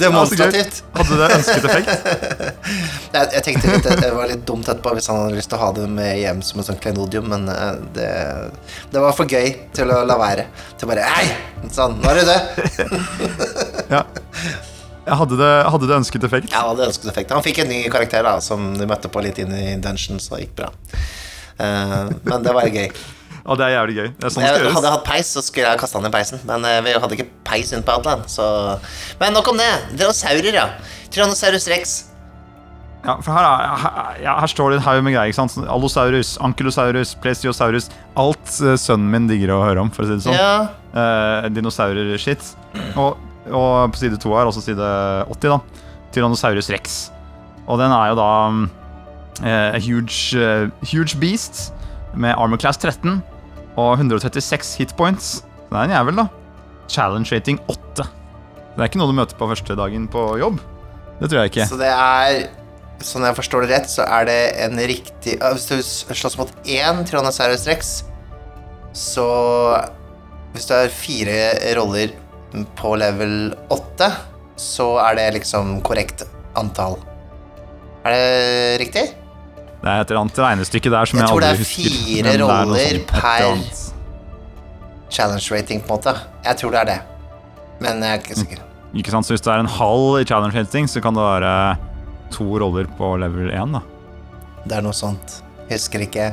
demonstrativt. Hadde det ønsket effekt? Jeg, jeg tenkte litt, det var litt dumt etterpå hvis han hadde lyst til å ha det med hjem som et sånt klenodium, men eh, det, det var for gøy til å la være. Til bare Hei! Sånn, nå er du død! Ja. Hadde det, hadde det ønsket effekt? Ja, hadde ønsket effekt. Han fikk en ny karakter da som du møtte på litt inn i dungeon, så det gikk bra. Uh, men det var gøy. Og det er jævlig gøy. Det er sånn Jeg hadde jeg hatt peis, så skulle jeg kaste han i peisen. Men eh, vi hadde ikke peis inne på Outland, så Men nok om det. Dinosaurer, ja. Tyrannosaurus rex. Ja, for her, er, her, ja, her står det en haug med greier. ikke sant? Allosaurus, Ankylosaurus, Plesiosaurus. Alt uh, sønnen min digger å høre om, for å si det sånn. Ja. Uh, Dinosaurer-shit. Og, og på side to her, altså side 80, da. Tyrannosaurus rex. Og den er jo da eh, a huge, uh, huge beast med armor class 13 og 136 hitpoints. Det er en jævel, da. Challenge rating 8. Det er ikke noe du møter på første dagen på jobb. Det tror jeg ikke. Så det er Sånn jeg forstår det rett, så er det en riktig Hvis du slåss mot én Tyrannosaurus rex, så Hvis du har fire roller på level 8, så er det liksom korrekt antall. Er det riktig? Det er et eller annet regnestykke der som Jeg jeg, aldri er husker. Jeg tror det er fire roller per- Challenge rating, på en måte. Jeg tror det er det. Men jeg er ikke sikker. Ikke sant, så Hvis det er en halv i challenge rating, så kan det være to roller på level 1. da. Det er noe sånt. Husker ikke.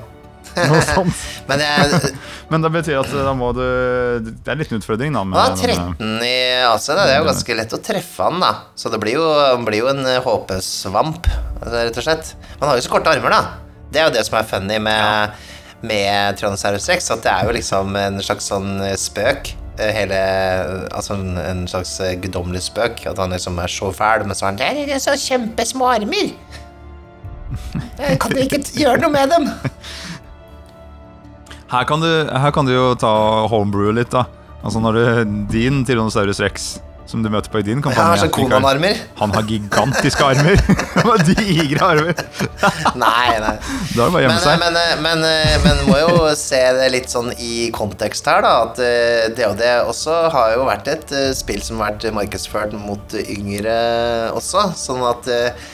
Noe sånt. Men jeg, Men det betyr at da må du Det er litt en utfordring, da. Med, han har 13 i AC, da. det er jo ganske lett å treffe han, da. Så det blir jo, blir jo en eh, HP-svamp, altså, rett og slett. Man har jo så korte armer, da. Det er jo det som er funny med, med Tyrannosaurus rex, at det er jo liksom en slags sånn spøk. eh, Hele Altså en, slags eh, guddommelig spøk. At han liksom er så fæl, men så er han «Det er så kjempesmå armer. Jeg kan ikke gjøre noe med dem. Her kan, du, her kan du jo ta homebrew litt, da. Altså når du, Din Tyrannosaurus rex, som du møter på i din har sånn Konan-armer. Han har gigantiske armer. Han har Digre armer. Nei, nei. Da er det bare å gjemme seg. men, men, men må jo se det litt sånn i kontekst her, da. At eh, DOD også har jo vært et eh, spill som har vært markedsført mot yngre også. Sånn at eh,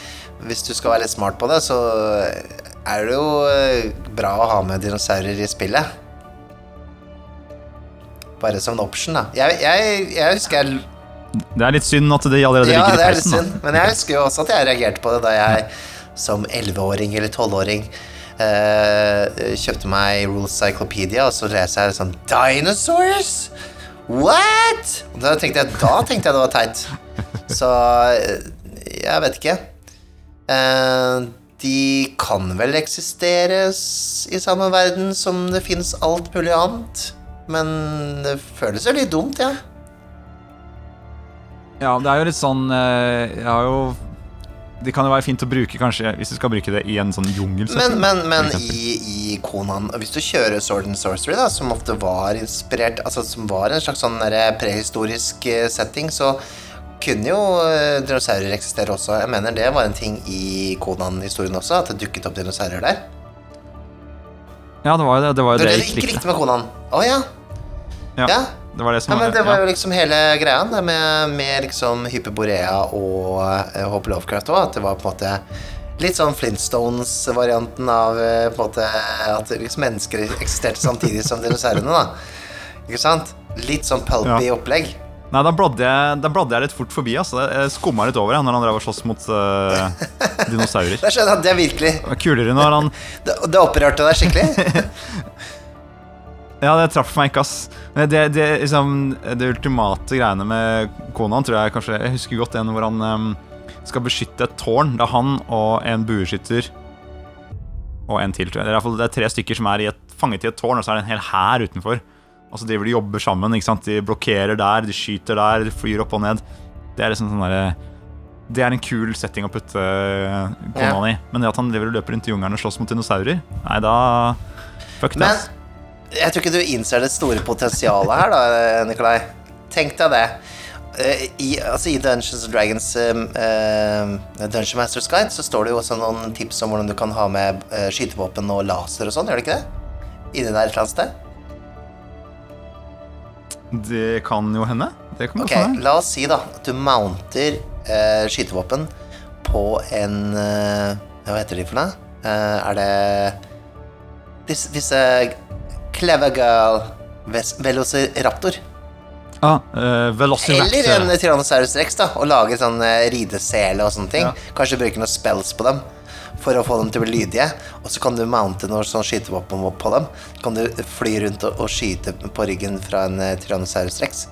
hvis du skal være litt smart på det, så er det jo eh, bra å ha med dinosaurer i spillet. Bare som en option, da. Jeg, jeg, jeg husker jeg Det er litt synd at de allerede ja, ligger det i er litt synd. Men jeg husker jo også at jeg reagerte på det da jeg som 11-åring eller 12-åring eh, kjøpte meg Rules Cyclopedia, og så leser jeg sånn Dinosaurs? What?! Og Da tenkte jeg, da tenkte jeg det var teit. Så eh, jeg vet ikke. Eh, de kan vel eksistere i samme verden som det fins alt mulig annet. Men det føles jo litt dumt, ja. Ja, det er jo litt sånn eh, Jeg har jo Det kan jo være fint å bruke, kanskje, hvis du skal bruke det i en sånn Men, jungelsetting. men, men i, i Konan Hvis du kjører Sword and Sorcery, da, som ofte var inspirert Altså som var en slags sånn prehistorisk eh, setting, så kunne jo eh, dinosaurer eksistere også. Jeg mener det var en ting i Konan-historien også, at det dukket opp dinosaurer der. Ja, det var jo det, det, var jo Det det jeg ikke likte. med Konan. Å ja. Ja, ja. det var det som Ja, men det var jo liksom hele greia med, med liksom Hyperborea og uh, Hope Lovecraft òg. At det var på en måte litt sånn Flintstones-varianten av eh, på en måte at liksom mennesker eksisterte samtidig som dinosaurene. da Ikke sant? Litt sånn pulpy opplegg. Nei, da bladde, jeg, litt fort forbi. Altså. Jeg skumma litt over jeg, når han drev og sloss mot uh, dinosaurer. Da skjønner at det er virkelig Det var kulere når han Det, det opprørte deg skikkelig. Ja, det traff meg ikke, ass. Det, det, liksom, det ultimate greiene med Konan tror jeg kanskje Jeg husker godt en hvor han um, skal beskytte et tårn. Det er han og en bueskytter og en til, tror jeg. Det er, det er tre stykker som er i et, fanget i et tårn, og så er det en hel hær utenfor. Og så driver de jobber sammen. ikke sant? De blokkerer der, de skyter der, de flyr opp og ned. Det er liksom sånn der, Det er en kul setting å putte kona ja. i. Men det at han driver og løper rundt i jungelen og slåss mot dinosaurer, nei, da Fuck det. Men jeg tror ikke du innser det store potensialet her, da, Nikolai. Tenk deg det. Eh, I, altså, I Dungeons and Dragons um, Dungeon Masters Guide så står det jo også noen tips om hvordan du kan ha med uh, skytevåpen og laser og sånn, gjør det ikke det? Inni der et eller annet sted? Det kan jo hende. Det kan Ok, hende. la oss si da at du mounter eh, skytevåpen på en eh, Hva heter de for noe? Eh, er det disse, disse Clever Girl Ves- Velociraptor? Ah, Velociraptor. Eller en Tyrannosaurus rex, da, og lager sånn eh, ridesele og sånne ting. Ja. Kanskje bruke noen spells på dem for å få dem til å bli lydige. Og så kan du mounte noe sånn skytevåpen på dem. Kan du fly rundt og, og skyte på ryggen fra en eh, Tyrannosaurus rex.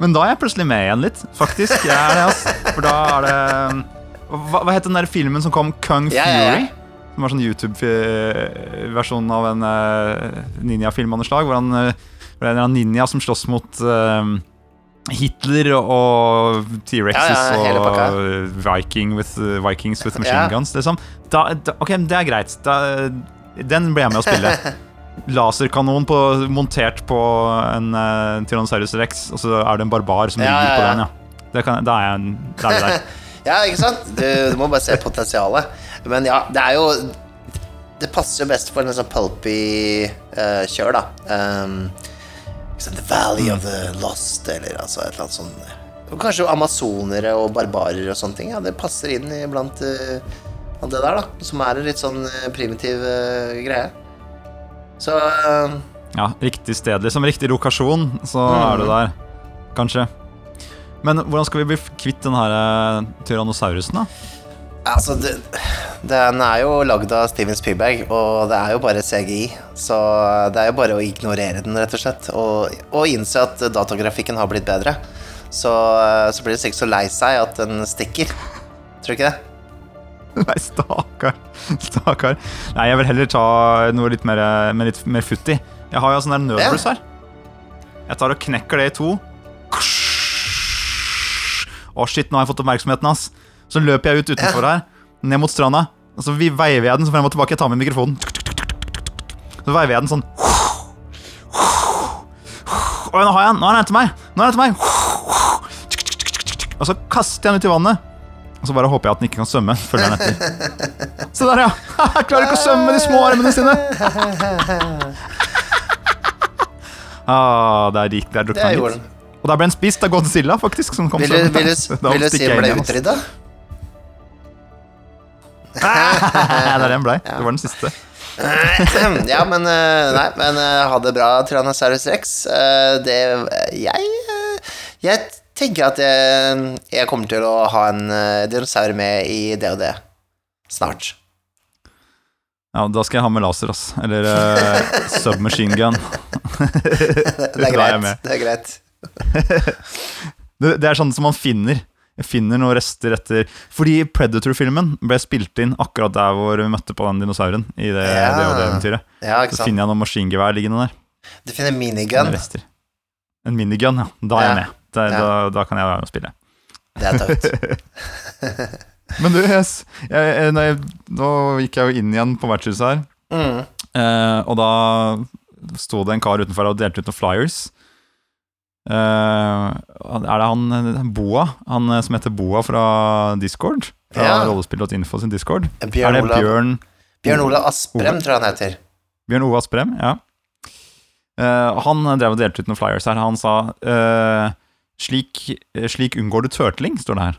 Men da er jeg plutselig med igjen litt, faktisk. Jeg er det, ass. For da er det Hva, hva het den der filmen som kom? Kung Ja, ja, ja. Fury? Som var sånn YouTube-versjon av en uh, ninjafilm av noe slag. Hvor han, eh, hvor det er en ninja som slåss mot eh, Hitler og T-rexes Ja, ja, og Viking with, eh, Vikings with machine guns, liksom. Da, da, ok, det er greit. Da, den ble jeg med å spille. Laserkanon på, montert på en uh, Tyrannosaurus rex, og så er det en barbar som Ja, på den. ja Da, kan, da er jeg da er der. Ja, ikke sant? Du, du må bare se potensialet. Men ja, det er jo Det passer jo best for en sånn pulpy uh, kjør, da. Um, The Valley of the Lost, eller altså et eller annet sånt. Og kanskje amazonere og barbarer og sånne ting. Ja, det passer inn iblant uh, det der, da. Som er en litt sånn eh, primitiv uh, greie. Så uh, Ja, riktig sted, liksom. Riktig lokasjon, så Mm. er du der. Kanskje. Men hvordan skal vi bli kvitt den her eh, tyrannosaurusen, da? Altså, det, Den er jo lagd av Steven Spielberg, og det er jo bare CGI. Så det er jo bare å ignorere den, rett og slett. Og, og innse at datagrafikken har blitt bedre. Så, så blir du sikkert så lei seg at den stikker. Tror du ikke det? Nei, stakkar. Stakkar. Nei, jeg vil heller ta noe litt mer, med litt mer futt i. Jeg har jo sånn der nødbluss her. Jeg tar og knekker det i to. Å, shit, nå har jeg fått oppmerksomheten hans. Så løper jeg ut utenfor her, ned mot stranda. Og så vi- veiver jeg den så frem og tilbake. Jeg tar med mikrofonen. Så veiver jeg den sånn. Oi, nå har jeg den! Nå er den etter meg! Nå er den etter meg! Og så kaster jeg den ut i vannet. Og så bare håper jeg at den ikke kan svømme. Følger den etter. Se der, ja! Jeg klarer ikke å svømme med de små armene sine. Ah, der gikk der drukna den litt. Og der ble den spist av Godzilla, faktisk. Som kom Vil vil du, vil du si den ble utrydda? altså. det er den blei. Det var den siste. ja, men eh, Nei, men eh, ha det bra, Tyrannosaurus rex. Eh, Det Jeg Jeg tenker at jeg, jeg kommer til å ha en dinosaur med i det snart. Ja, Da skal jeg ha med laser, ass. Eller uh, submachine gun. Det er greit. Det er greit. Det er sånn som man finner. Finner noen rester etter Fordi Predator-filmen ble spilt inn akkurat der hvor vi møtte på den dinosauren. I det, Ja. det, det eventyret Ja, Så finner jeg noen maskingevær liggende der. Du finner minigun. En minigun, ja. Da er jeg med. Da, da, da kan jeg være med og spille. Det er tøft. Men du, jeg, jeg, jeg, nå gikk jeg jo inn igjen på vertshuset her, Mm. eh, og da sto det en kar utenfor og delte ut noen flyers. Eh, er det han Boa? Han eh, som heter Boa fra Discord? Fra Ja. rollespill.info sin Discord? Bjørn er det Bjørn Bjørn Ola Asprem, tror jeg han heter. Bjørn Ove Asprem, ja. Uh, han drev og delte ut noen flyers her. Han sa uh, slik, 'Slik unngår du turtling', står det her.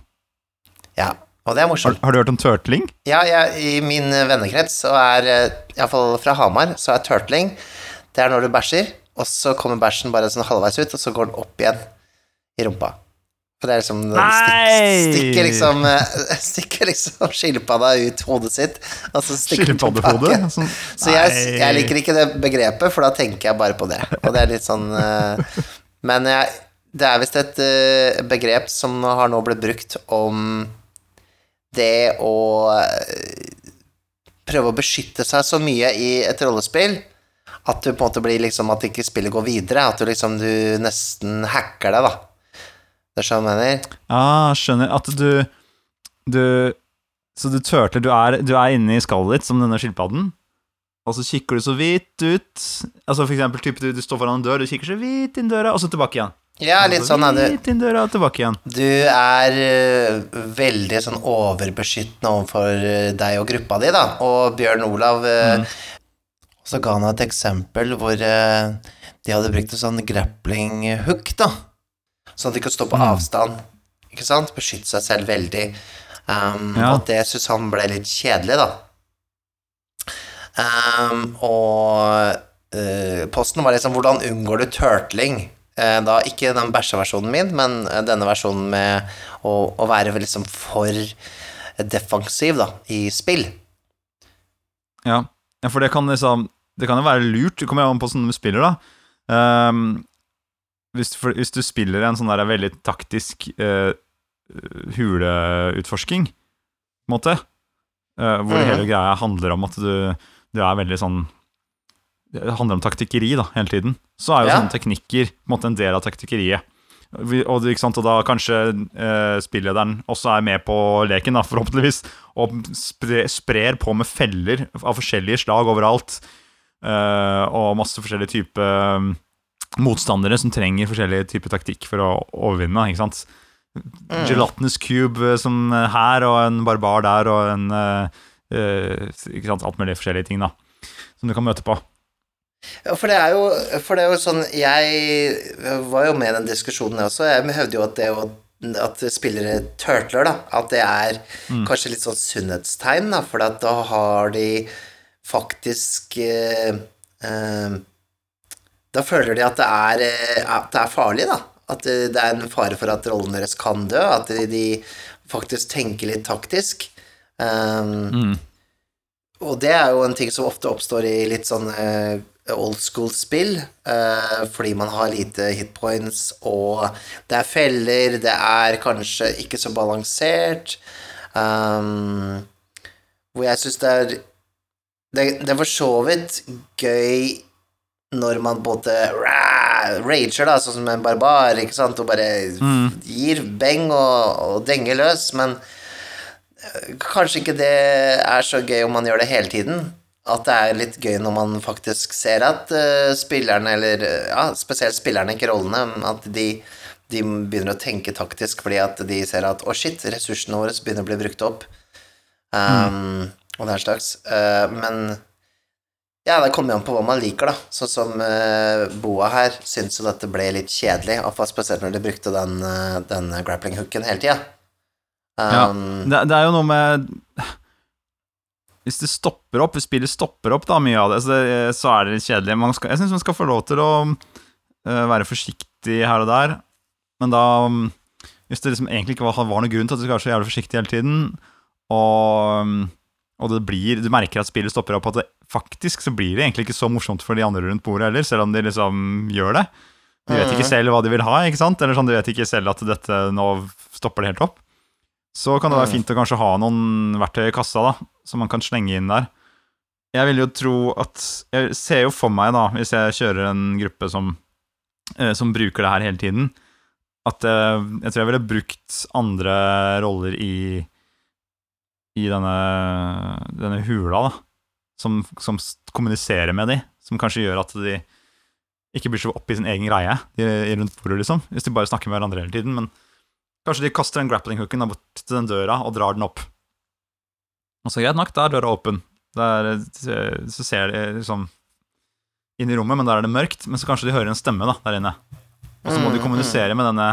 Ja, og det er Har, morsomt. har du hørt om turtling? Ja, jeg, i min vennekrets, og er iallfall fra Hamar, så er turtling Det er når du bæsjer, og så kommer bæsjen bare sånn halvveis ut, og så går den opp igjen i rumpa. For det er liksom den Nei! stikk, stikker liksom eh, Stikker liksom skilpadda ut hodet sitt, og så stikker den tilbake. Sånn, Så jeg, jeg liker ikke det begrepet, for da tenker jeg bare på det. Og det er litt sånn eh, Men jeg, det er visst et eh, begrep som har nå blitt brukt om det å prøve å beskytte seg så mye i et rollespill at du på en måte blir liksom At ikke spillet går videre. At du liksom du nesten hacker det, da. Det er sånn jeg mener? Ah, skjønner. At du Du Så du turtler du er, du er inne i skallet ditt som denne skilpadden, og så kikker du så vidt ut. Altså For eksempel type, du, du står foran en dør, du kikker så vidt inn døra, og så tilbake igjen. Ja, litt sånn er du. Døra tilbake igjen. Du er uh, veldig sånn overbeskyttende overfor eh, deg og gruppa di, da. Og Bjørn Olav eh, Så ga han et eksempel hvor eh, de hadde brukt en sånn grappling hook, da. Sånn at de kunne stå på Mm. avstand. Ikke sant? Beskytte seg selv veldig. Um, Ja. Og det syntes han ble litt kjedelig, da. Um, og uh, posten var liksom Hvordan unngår du turtling? Uh, da ikke den bæsjeversjonen min, men denne versjonen med å, å være liksom for defensiv, da, i spill. Ja. ja, for det kan liksom Det kan jo være lurt. Det kommer jo an på sånn du spiller, da. Um, hvis, for, hvis du spiller en sånn der veldig taktisk uh, huleutforsking, på en måte, uh, hvor mm. hele greia handler om at du, du er veldig sånn Det handler om taktikkeri da, hele tiden. Så er jo Ja. sånne teknikker på en måte en del av taktikkeriet. Og, og da kanskje eh, spillederen også er med på leken, da, forhåpentligvis, og spre, sprer på med feller av forskjellige slag overalt. Eh, og masse forskjellige typer um, motstandere som trenger forskjellige typer taktikk for å overvinne. ikke sant? Gelatinous cube eh, som her, og en barbar der, og en eh, eh, Ikke sant, alt mulig forskjellige ting, da. Som du kan møte på. Ja, for det er jo, for det er jo sånn Jeg var jo med i den diskusjonen, jeg også. Jeg hevder jo at det å at spillere turtler, da, at det er kanskje litt sånn sunnhetstegn, da, for at da har de faktisk eh, eh, Da føler de at det er, eh, at det er farlig, da. At det det er en fare for at rollen deres kan dø. At de, faktisk tenker litt taktisk. Um, og det er jo en ting som ofte oppstår i litt sånn uh, old school-spill, uh, fordi man har lite hitpoints, og det er feller, det er kanskje ikke så balansert. Um, hvor jeg syns det er det, det er for så vidt gøy når man både ra- rager, da, sånn som en barbar, ikke sant, og bare gir beng og, og denger løs, men eh, kanskje ikke det er så gøy om man gjør det hele tiden. At det er litt gøy når man faktisk ser at uh, spillerne, eller eh, ja, spesielt spillerne, ikke rollene, at de, de begynner å tenke taktisk fordi at de ser at å, shit, ressursene våre begynner å bli brukt opp. Um, Og den slags. Eh, men ja, det kommer jo an på hva man liker, da. Sånn som uh, Boa her syns jo dette ble litt kjedelig, spesielt når de brukte den, eh, den grappling-hooken hele tida. Ja, Um, det, det er jo noe med Hvis det stopper opp, hvis spillet stopper opp, da, mye av det, så, det, så er det litt kjedelig. Man skal, jeg syns man skal få lov til å være forsiktig her og der, men da um, Hvis det liksom egentlig ikke var, var noen grunn til at du skal være så jævlig forsiktig hele tiden, og, um, og det blir, du merker at spillet stopper opp, at det, faktisk så blir det egentlig ikke så morsomt for de andre rundt bordet heller, selv om de liksom gjør det. De vet ikke selv hva de vil ha, ikke sant? Eller sånn, de vet ikke selv at dette nå stopper det helt opp. Så kan det være Mm. fint å kanskje ha noen verktøy i kassa da, som man kan slenge inn der. Jeg vil jo tro at Jeg ser jo for meg, da, hvis jeg kjører en gruppe som, eh, som bruker det her hele tiden, at eh, jeg tror jeg ville brukt andre roller i i denne, denne hula, da, som, som kommuniserer med de, som kanskje gjør at de ikke blir så oppe i sin egen greie de, rundt bordet, liksom, hvis de bare snakker med hverandre hele tiden. Men kanskje de kaster den grappling-hooken bort til den døra og drar den opp. Og så greit nok, da er døra åpen. Der, eh, så ser de liksom inn i rommet, men der er det mørkt. Men så kanskje de hører en stemme da, der inne. Og så må de Mm, kommunisere med denne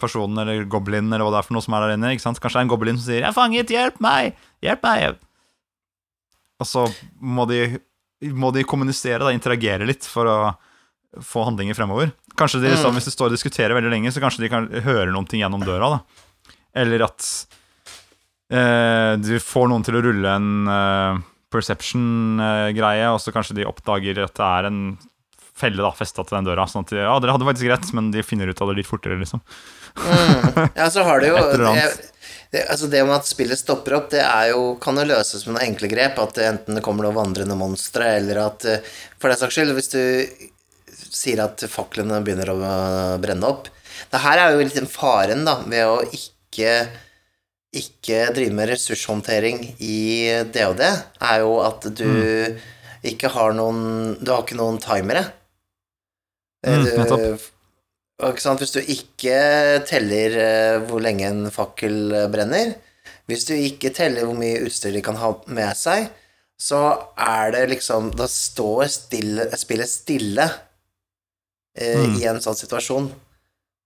personen eller goblinen eller hva det er for noe som er der inne. ikke sant? Kanskje det er en goblin som sier 'Jeg er fanget! Hjelp meg! Hjelp meg!' Og så må de, må de kommunisere, da, interagere litt for å få handlinger fremover. Kanskje de liksom. Hvis de står og diskuterer veldig lenge, så kanskje de kan høre noen ting gjennom døra. da. Eller at eh, du får noen til å rulle en eh, perception-greie, og så kanskje de oppdager at det er en felle da, festa til den døra. Sånn at de, ja, dere hadde faktisk rett, men de finner ut av det litt fortere, liksom. Mm. Ja, så har det jo det, det, Altså det med at spillet stopper opp, det er jo, kan jo løses med noen enkle grep. At enten det kommer noen vandrende monstre, eller at eh, For den saks skyld, hvis du sier at faklene begynner å brenne opp Det her er jo litt den faren, da, ved å ikke ikke drive med ressurshåndtering i DOD, er jo at du ikke har noen Du har ikke noen timere. Eh, Mm, sant? Hvis du ikke teller eh, hvor lenge en fakkel eh, brenner, hvis du ikke teller hvor mye utstyr de kan ha med seg, så er det liksom Da står stille, spillet stille eh, Mm. i en sånn situasjon.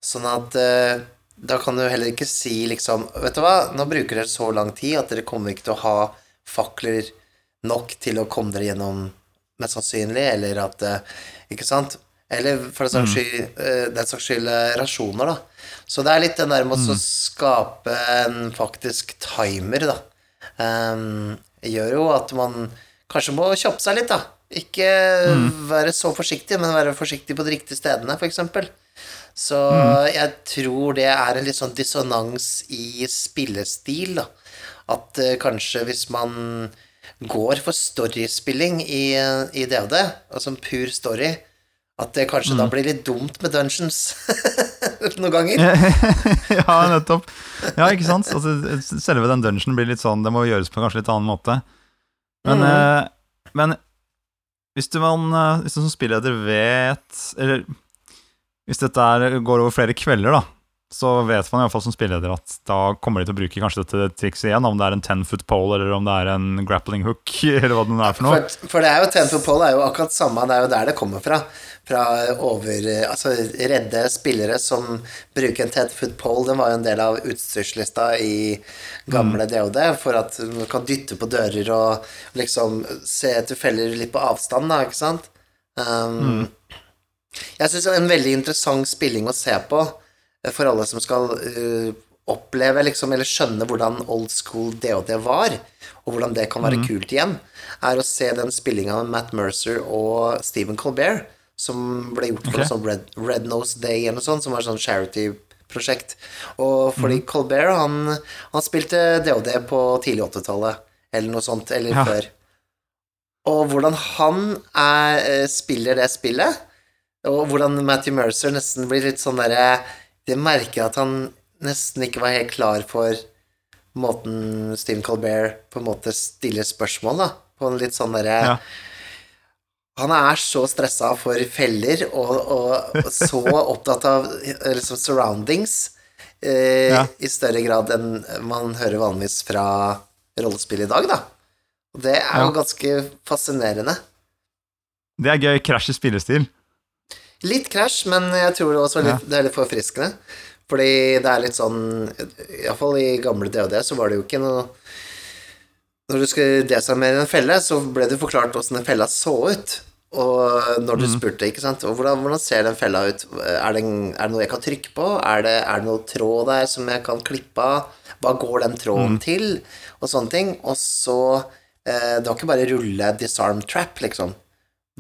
Sånn at eh, da kan du heller ikke si liksom Vet du hva, nå bruker dere så lang tid at dere kommer ikke til å ha fakler nok til å komme dere gjennom, mest sannsynlig, eller at eh, Ikke sant? Eller for den saks skyld, mm. saks skyld eh, rasjoner, da. Så det er litt den der med å skape en faktisk timer, da. Um, gjør jo at man kanskje må kjappe seg litt, da. Ikke være så forsiktig, men være forsiktig på de riktige stedene, f.eks. Så jeg tror det er en litt sånn dissonans i spillestil, da. At uh, kanskje hvis man går for storiespilling i, i DOD, altså en pur story, at det kanskje da blir litt dumt med dungeons noen ganger. ja, nettopp. Ja, ikke sant? Altså, selve den dungeonen blir litt sånn Det må gjøres på kanskje litt annen måte. Men, mm. eh, men hvis du, man, eh, hvis du som spilleder vet Eller hvis dette er, går over flere kvelder, da, så vet man i hvert fall som spilleder at da kommer de til å bruke kanskje dette trikset igjen, om det er en ten foot pole eller om det er en grappling hook, eller hva det nå er for noe. For, for det er jo Ten pole, det er jo akkurat samme, det er jo der det kommer fra. Fra over Altså redde spillere som bruker en ten foot pole, den var jo en del av utstyrslista i gamle DOD, for at man kan dytte på dører og liksom se etter feller litt på avstand, da, ikke sant? Um, Jeg syns det en veldig interessant spilling å se på for alle som skal uh, oppleve, liksom, eller skjønne hvordan old school DOD var, og hvordan det kan være mm. kult igjen, er å se den spillinga av Matt Mercer og Stephen Colbert, som ble gjort for okay. sånn Red, Red Nose Day eller noe sånt, som var sånn charity-prosjekt. Og fordi mm. Colbert, han, han spilte DOD på tidlig 80-tallet, eller noe sånt, eller Ja. før. Og hvordan han er, eh, spiller det spillet, og hvordan Matthew Mercer nesten blir litt sånn derre Det merker jeg at han nesten ikke var helt klar for måten Stephen Colbert på en måte stiller spørsmål, da. På en litt sånn derre Ja. Han er så stressa for feller og, og så opptatt av liksom surroundings eh, Ja. i større grad enn man hører vanligvis fra rollespill i dag, da. Og det er jo Ja. ganske fascinerende. Det er gøy. Krasj i spillestil. Litt krasj, men jeg tror det også litt, det er litt forfriskende. Fordi det er litt sånn Iallfall i gamle DOD så var det jo ikke noe Når du skulle desarmere en felle, så ble det forklart åssen den fella så ut. Og når du spurte, ikke sant Og hvordan, hvordan ser den fella ut? Er det, er det noe jeg kan trykke på? Er det, er det noe tråd der som jeg kan klippe av? Hva går den tråden til? Og sånne ting. Og så eh, Det var ikke bare rulle disarm trap, liksom.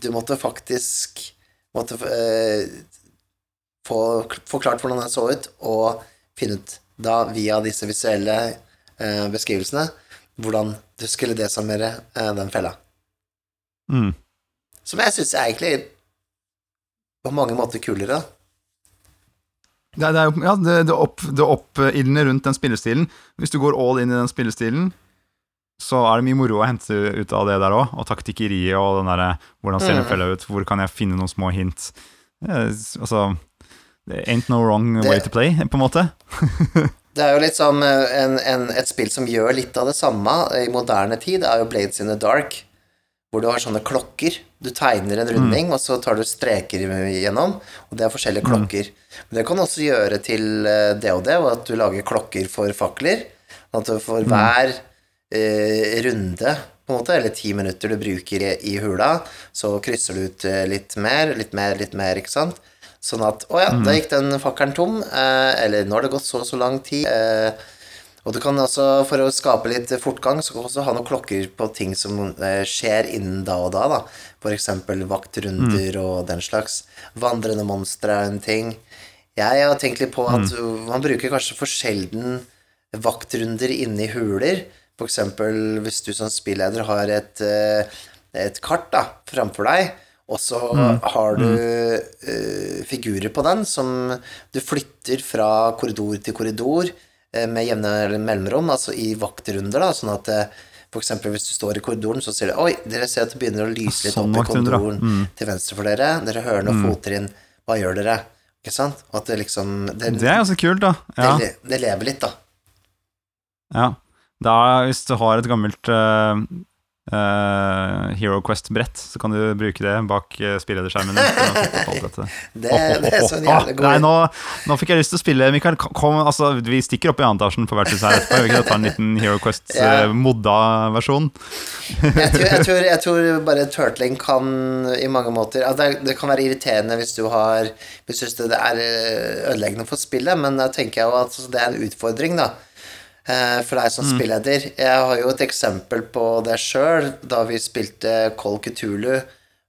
Du måtte faktisk måtte eh, få forklart hvordan den så ut, og finne ut da, via disse visuelle eh, beskrivelsene, hvordan du skulle desarmere eh, den fella. Mm. Som jeg syns egentlig på mange måter kulere. Det, det jo ja, det, det, opp, det oppildner rundt den spillestilen. Hvis du går all in i den spillestilen, så er det mye moro å hente ut av det der òg. Og taktikkeriet og den derre Hvordan ser en Mm. fella ut? Hvor kan jeg finne noen små hint? Eh, altså Ain't no wrong way Det- to play, på en måte. Det er jo litt som eh, en, en, et spill som gjør litt av det samme i moderne tid, er jo Blades in the Dark, hvor du har sånne klokker. Du tegner en runding, og så tar du streker igjennom, og det er forskjellige klokker. Men det kan også gjøre til eh, DOD, og at du lager klokker for fakler. At du for hver eh, runde, på en måte, eller ti minutter du bruker i, hula, så krysser du ut eh, litt mer, litt mer, litt mer, ikke sant? Sånn at Å ja, da gikk den fakkelen tom. Eh, eller nå har det gått så og så lang tid. Eh, og du kan også, for å skape litt fortgang, så kan du også ha noen klokker på ting som eh, skjer innen da og da, da. Eksempel vaktrunder og den slags. Vandrende monstre er en ting. Jeg har tenkt litt på at man bruker kanskje for sjelden vaktrunder inne i huler. Eksempel hvis du som spilleder har et, eh, et kart da, framfor deg, og så har du uh, figurer på den som du flytter fra korridor til korridor uh, med jevne mellomrom, altså i vaktrunder, da, sånn at uh, eksempel hvis du står i korridoren, så sier du Oi, dere ser at det begynner å lyse litt Sånn opp i korridoren mm. til venstre for dere. Dere hører noen fottrinn. Hva gjør dere? Ikke sant? At det liksom Det, Det er ganske kult, da. Ja. det, det lever litt, da. ja. Da, hvis du har et gammelt uh, uh, Hero Quest-brett, så kan du bruke det bak uh, spillederskjermen. Det, det er sånn jævlig god Nei, nå, nå fikk jeg lyst til å spille Mikael, kom, altså, vi stikker opp i annetasjen på vertshuset her etterpå. Vi kan ta en liten Hero Ja. Quest-modda-versjon. jeg, tror, jeg, tror, jeg tror bare turtling kan i mange måter altså, det, det kan være irriterende hvis du har Hvis du synes det er ødeleggende for spillet, men da tenker jeg jo at det er en utfordring, da. Eh, For deg som spilleder. Jeg har jo et eksempel på det sjøl, da vi spilte Call Cthulhu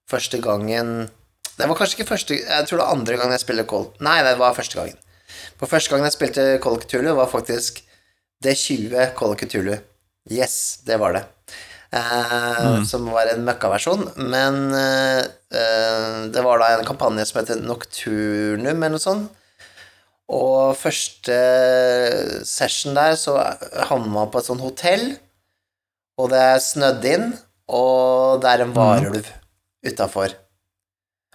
første gangen Det var kanskje ikke første Jeg tror det var andre gangen jeg spilte Call Nei, det var første gangen. For første gangen jeg spilte Call Cthulhu, var faktisk D20 Call Cthulhu. Yes, det var det. Eh, Som var en møkkaversjon. Men eh, det var da en kampanje som heter Nocturnum, eller noe sånt. Og første session der, så havner man på et sånt hotell, og det er snødd inn, og det er en varulv utafor.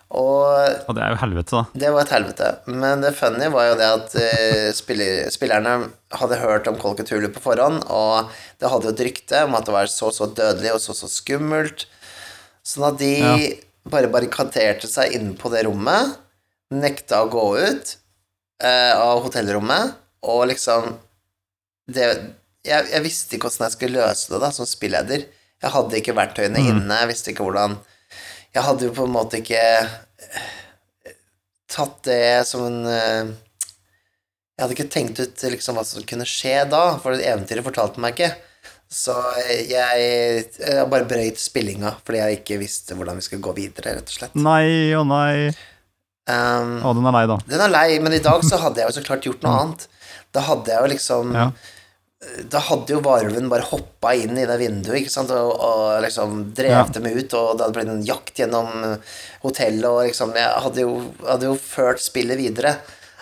Og Og det er jo helvete, da. det var et helvete. Men det funny var jo det at eh, spiller, spillerne hadde hørt om Call på forhånd, og det hadde jo et rykte om at det var så så dødelig og så så skummelt. Sånn at de Ja. bare barrikaderte seg inne på det rommet, nekta å gå ut eh, av hotellrommet, og liksom det, jeg, jeg visste ikke åssen jeg skulle løse det da, som spilleder. Jeg hadde ikke verktøyene inne, jeg visste ikke hvordan Jeg hadde jo på en måte ikke tatt det som en eh, Jeg hadde ikke tenkt ut liksom hva som kunne skje da, for eventyret fortalte meg ikke. Så jeg, jeg bare brøyt spillinga fordi jeg ikke visste hvordan vi skulle gå videre, rett og slett. Nei og nei. Um, Å, den er lei, da. den er lei, men i dag så hadde jeg jo så klart gjort noe annet. Da hadde jeg jo liksom Ja. Da hadde jo varulven bare hoppa inn i det vinduet ikke sant? Og, og liksom drev Ja. dem ut, og det hadde blitt en jakt gjennom hotellet, og liksom Jeg hadde jo, hadde jo ført spillet videre.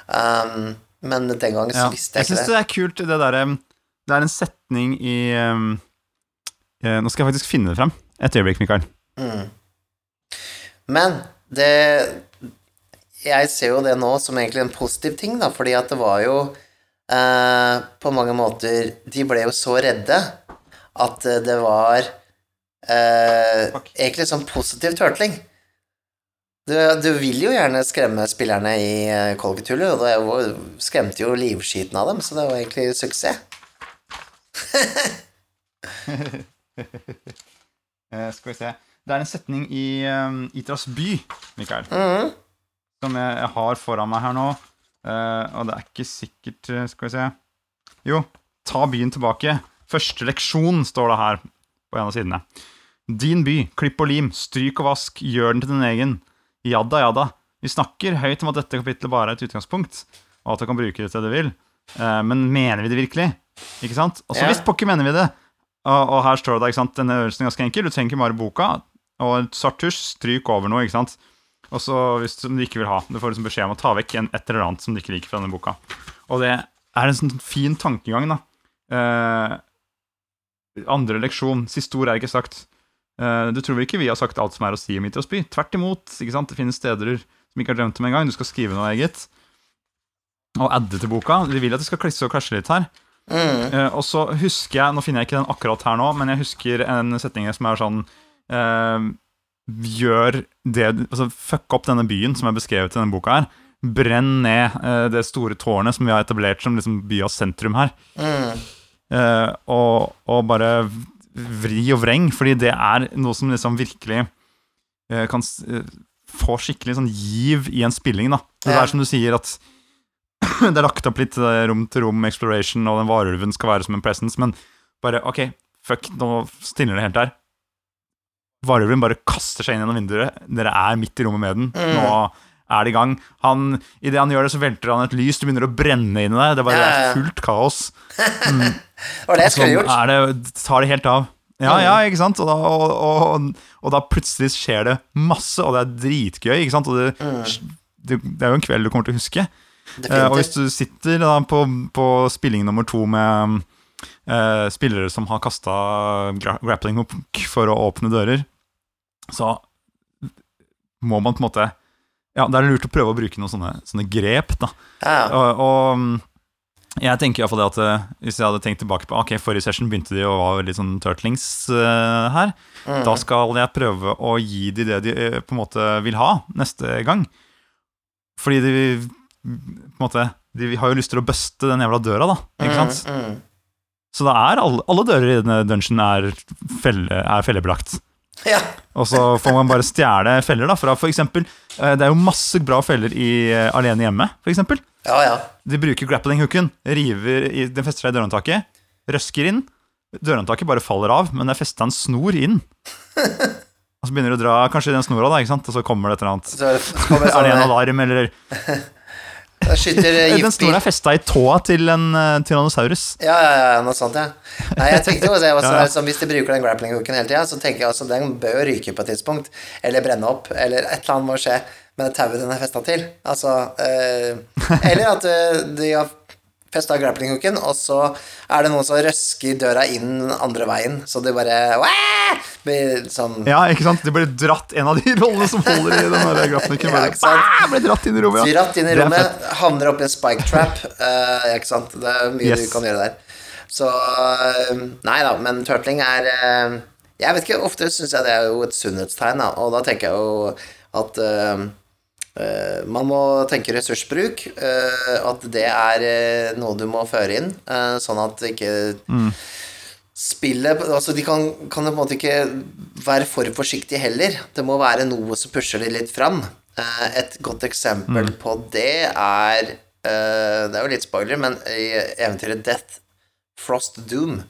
Um, men den gangen så Ja. visste Jeg jeg ikke syns det. det er kult, det derre Det er en setning i um, Nå skal jeg faktisk finne det frem. Et øyeblikk, Mikael. Mm. Men det Jeg ser jo det nå som egentlig en positiv ting, da, fordi at det var jo eh, På mange måter De ble jo så redde at eh, det var eh, egentlig sånn positiv turtling. Du, du vil jo gjerne skremme spillerne i uh, og det var- skremte jo livskiten av dem, så det var egentlig suksess. Eh, skal vi se Det er en setning i um, Itras by, Mikael, Mhm. Som jeg, jeg har foran meg her nå. Uh, og det er ikke sikkert eh, Skal vi se Jo, ta byen tilbake. Første leksjon, står det her på en av sidene. Din by, klipp og lim, stryk og vask, gjør den til din egen. Jadda, jadda. Vi snakker høyt om at dette kapittelet bare er et utgangspunkt, og at du kan bruke det til det du vil, Uh, men mener vi det virkelig? Ikke sant? Og så Ja. visst pokker mener vi det. Og, og her står det, ikke sant, denne øvelsen er ganske enkel. Du trenger ikke bare boka og et svart tusj, stryk over noe, ikke sant. Og så hvis du ikke vil ha, du får liksom beskjed om å ta vekk en, et eller annet som du ikke liker fra denne boka. Og det er en sånn fin tankegang, da. Eh, andre leksjon, siste ord er ikke sagt. Eh, du tror vel ikke vi har sagt alt som er å si om Mitras? Tvert imot. ikke sant? Det finnes steder som ikke har drømt om engang. Du skal skrive noe eget. Og adde til boka. De vil at det skal klisse og klasje litt her. Mm. Eh, og så husker jeg, nå finner jeg ikke den akkurat her nå, men jeg husker en setning som er sånn eh, Gjør det Altså, fuck opp denne byen som er beskrevet i denne boka her. Brenn ned eh, det store tårnet som vi har etablert som liksom byas sentrum her. Mm. Eh, og, og bare vri og vreng, fordi det er noe som liksom virkelig eh, kan eh, få skikkelig sånn giv i en spilling, da. Det er som du sier, at det er lagt opp litt eh, rom til rom exploration, og den varulven skal være som en presence, men bare OK, fuck, nå stiller det helt der. Varulven bare kaster seg inn gjennom vinduet. Dere er midt i rommet med den. Mm. Nå er det i gang. Han, Idet han gjør det, så velter han et lys. Det begynner å brenne inni deg. Det er bare Ja, ja. fullt kaos. Mm. og det jeg skulle gjort. er det, tar det helt av. Ja, Mm. ja, ikke sant? Og da, og, og, og da plutselig skjer det masse, og det er dritgøy, ikke sant? Og det, det, det er jo en kveld du kommer til å huske. Uh, og hvis Mm. Du sitter da på, på spilling nummer to med uh, spillere som har kasta gra grappling hook for å åpne dører, så må man på en måte Ja, det er lurt å prøve å bruke noen sånne, sånne grep, da. Ja. Og, og mm, jeg tenker i hvert fall det at eh, hvis jeg hadde tenkt tilbake på Ok, forrige session begynte de å være litt sånn turtlings uh, her. Mm. Da skal jeg prøve å gi de det de eh, på en måte vil ha neste gang. Fordi de på en måte De har jo lyst til å buste den jævla døra, da. Ikke sant? Mm, mm. Så da er alle, alle dører i denne dungeon er, felle, er fellebelagt. Ja. Og så får man bare stjele feller, da. Fra for eksempel eh, Det er jo masse bra feller i eh, Alene hjemme, eksempel. ja, ja. De bruker grappling-hooken, river i, den fester seg i dørhåndtaket, røsker inn. Dørhåndtaket bare faller av, men det er festa en snor inn. Og så begynner du å dra kanskje den snora, da, ikke sant? og så kommer det et eller annet. Så kommer Så er det en alarm, eller Skyter eh, Den store er festa i tåa til en uh, tyrannosaurus. Ja, ja, ja, noe sånt, ja. Nei, jeg tenkte også, jeg var sånn, Ja, ja. liksom, Hvis de bruker den grappling-hooken hele tida, så tenker jeg også den bør ryke på et tidspunkt. Eller brenne opp. Eller et eller annet må skje med det tauet den er festa til. Altså eh, Eller at eh, de har festa grappling-hooken, og så er det noen som røsker døra inn andre veien, så det bare blir sånn Ja, ikke sant? De blir dratt, en av de rollene som holder i den grappling-hooken. Ja, ikke sant? «Bah!» blir dratt inn i rommet. Ja. Dratt inn i Det rommet, havner oppi en spike trap. Uh, ikke sant. Det er mye Yes. du kan gjøre der. Så eh, Nei da, men turtling er eh, Jeg vet ikke, ofte syns jeg det er jo et sunnhetstegn, da, og da tenker jeg jo at man må tenke ressursbruk. eh, at det er eh, noe du må føre inn, eh, sånn at ikke spillet Altså, de kan, kan på en måte ikke være for forsiktige heller. Det må være noe som pusher de litt fram. Eh, Et godt eksempel på det er eh, Det er jo litt spoiler, men i eventyret Death Frost Doom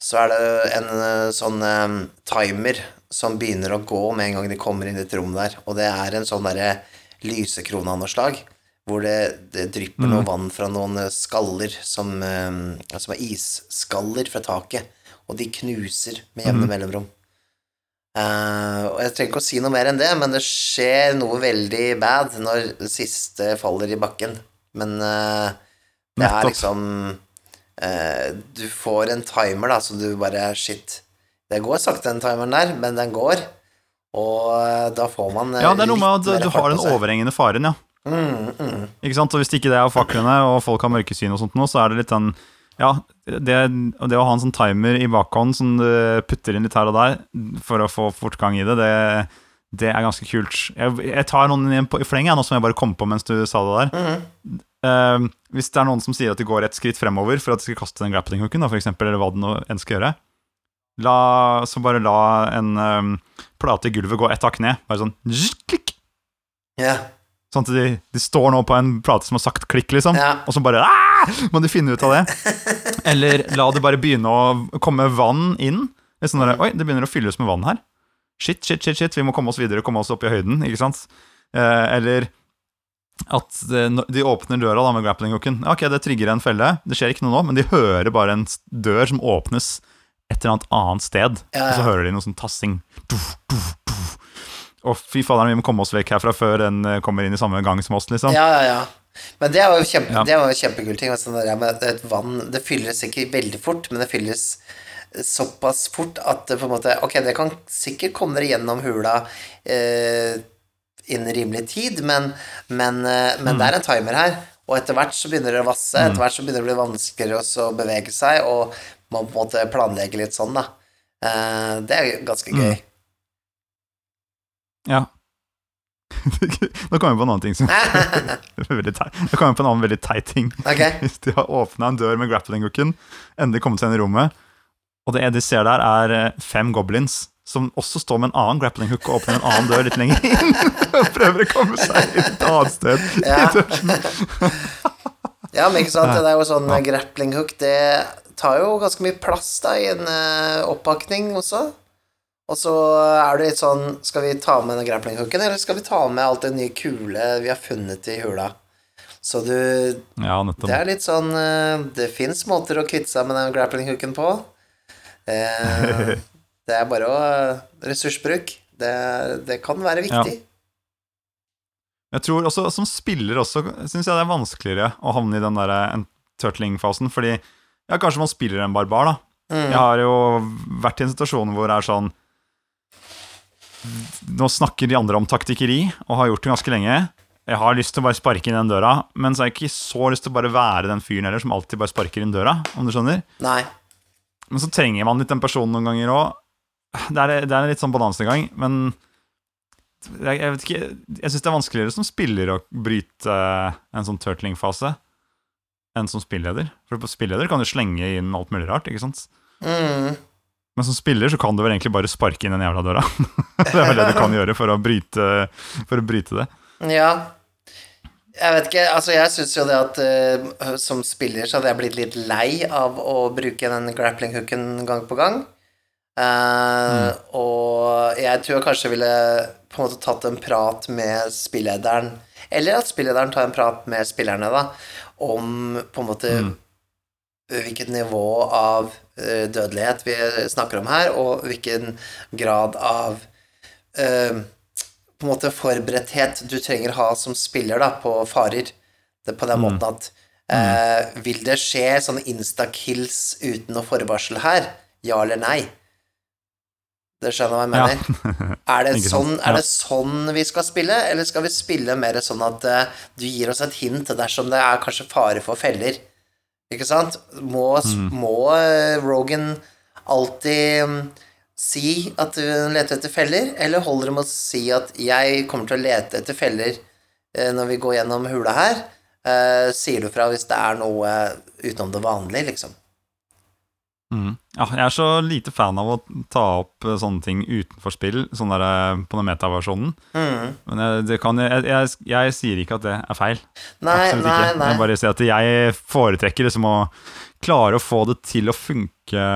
så er det en eh, sånn eh, timer som begynner å gå med en gang de kommer inn i et rom der, og det er en sånn derre lysekrone av noe slag, hvor det, det drypper noe vann fra noen eh, skaller som, eh, som er isskaller fra taket, og de knuser med jevne mellomrom. Eh, og jeg trenger ikke å si noe mer enn det, men det skjer noe veldig bad når siste faller i bakken. Men eh, det er liksom eh, Du får en timer, da, så du bare Shit. Det går sakte, den timeren der, men den går. Og eh, da får man eh, Ja, det er noe med at du har den overhengende faren, ja. Mm, mm. Ikke sant? Og hvis ikke det er faklene, og folk har mørkesyn og sånt nå, så er det litt den Ja, det, det å ha en sånn timer i bakhånd som du putter inn litt her og der for å få fortgang i det, det, det er ganske kult. Jeg, jeg tar noen på, i fleng, jeg, nå som jeg bare kom på mens du sa det der. Mhm. Eh, hvis det er noen som sier at de går et skritt fremover for at de skal kaste den grappling hooken, da, for eksempel, eller hva det nå enn skal gjøre, la, så bare la en um, plate i gulvet gå ett hakk ned. Bare sånn klikk. Yeah. Sånn at de, de står nå på en plate som har sagt klikk, liksom. yeah. Og så bare «Ah!» må de finne ut av det. Eller la det bare begynne å komme vann inn. Sånn der, Oi, det begynner å fylles med vann her. Shit, shit, shit, shit, vi må komme oss videre, komme oss opp i høyden. ikke sant? Uh, eller at de åpner døra da med grappling hooken. Ok, det trigger en felle. Det skjer ikke noe nå, men de hører bare en dør som åpnes et eller annet annet sted. Ja, Og så hører de noe sånn tassing. Duf, duf, duf. Og fy fader, vi må komme oss vekk herfra før den eh, kommer inn i samme gang som oss, liksom. Ja, ja, ja. Men det er jo kjempe, Ja. det er jo kjempekul ting. Sånn der med et vann Det fylles ikke veldig fort, men det fylles såpass fort at det på en måte Ok, det kan sikkert komme dere gjennom hula eh, innen rimelig tid, men, men, men mm. det er en timer her. Og etter hvert så begynner det å vasse, etter hvert så begynner det å bli vanskeligere å bevege seg, og man på en måte planlegger litt sånn, da. Eh, det er ganske gøy. Ja. Nå kommer jeg på en annen ting som veldig teit. Nå kommer jeg på en annen veldig teit ting. Okay. Hvis de har åpna en dør med grappling-hooken, endelig kommet seg inn i rommet, og det de ser der, er eh, fem goblins som også står med en annen grappling-hook og åpner en annen dør litt lenger inn og prøver å komme seg inn et annet sted. Ja. Ja, men ikke sant, det er jo sånn ja. grappling hook, det tar jo ganske mye plass da i en uh, oppakning også. Og så er det litt sånn, skal vi ta med den grappling hooken, eller skal vi ta med alt det nye kule vi har funnet i hula? Så du, Ja, det er litt sånn, uh, det finnes måter å kvitte seg med den grappling hooken på. Eh, det er bare å, ressursbruk, det, det kan være viktig. Jeg tror også, som spiller også, syns jeg det er vanskeligere å havne i den der en turtling-fasen, fordi ja, kanskje man spiller en barbar, da. Mm. Jeg har jo vært i en situasjon hvor det er sånn Nå snakker de andre om taktikkeri, og har gjort det ganske lenge. Jeg har lyst til å bare sparke inn den døra, men så har jeg ikke så lyst til å bare være den fyren heller som alltid bare sparker inn døra, om du skjønner. Nei. Men så trenger man litt den personen noen ganger òg. Det, er- det er en litt sånn balansegang, men jeg, jeg vet ikke Jeg syns det er vanskeligere som spiller å bryte en sånn turtling-fase enn som spilleder. For på spilleder kan du slenge inn alt mulig rart, ikke sant? Mm. Men som spiller så kan du vel egentlig bare sparke inn den jævla døra. det er vel det du kan gjøre for å bryte, for å bryte det. Ja. Jeg vet ikke, altså jeg syns jo det at uh, som spiller så hadde jeg blitt litt lei av å bruke den grappling hooken gang på gang. Eh, Og jeg tror jeg kanskje ville på en måte tatt en prat med spillederen, eller at spillederen tar en prat med spillerne, da, om på en måte hvilket nivå av uh, dødelighet vi snakker om her, og hvilken grad av uh, på en måte forberedthet du trenger ha som spiller da, på farer. Det, på den måten at eh, Vil det skje sånne insta-kills uten noe forvarsel her? Ja eller nei? Det skjønner hva jeg Ja. Er, det sånn, er det sånn vi skal spille, eller skal vi spille mer sånn at uh, du gir oss et hint dersom det er kanskje fare for feller? Ikke sant? Må, Mm. må uh, Rogan alltid um, si at du leter etter feller, eller holder det med å si at jeg kommer til å lete etter feller uh, når vi går gjennom hula her? Sier du fra hvis det er noe utenom det vanlige, liksom? Mm. Ja, jeg er så lite fan av å ta opp eh, sånne ting utenfor spill, sånn der, eh, på den metaversjonen. Mm. Men jeg, det kan, jeg, jeg, jeg sier ikke at det er feil. Nei, Absolutt nei, ikke. nei. Jeg bare sier at jeg foretrekker liksom å klare å få det til å funke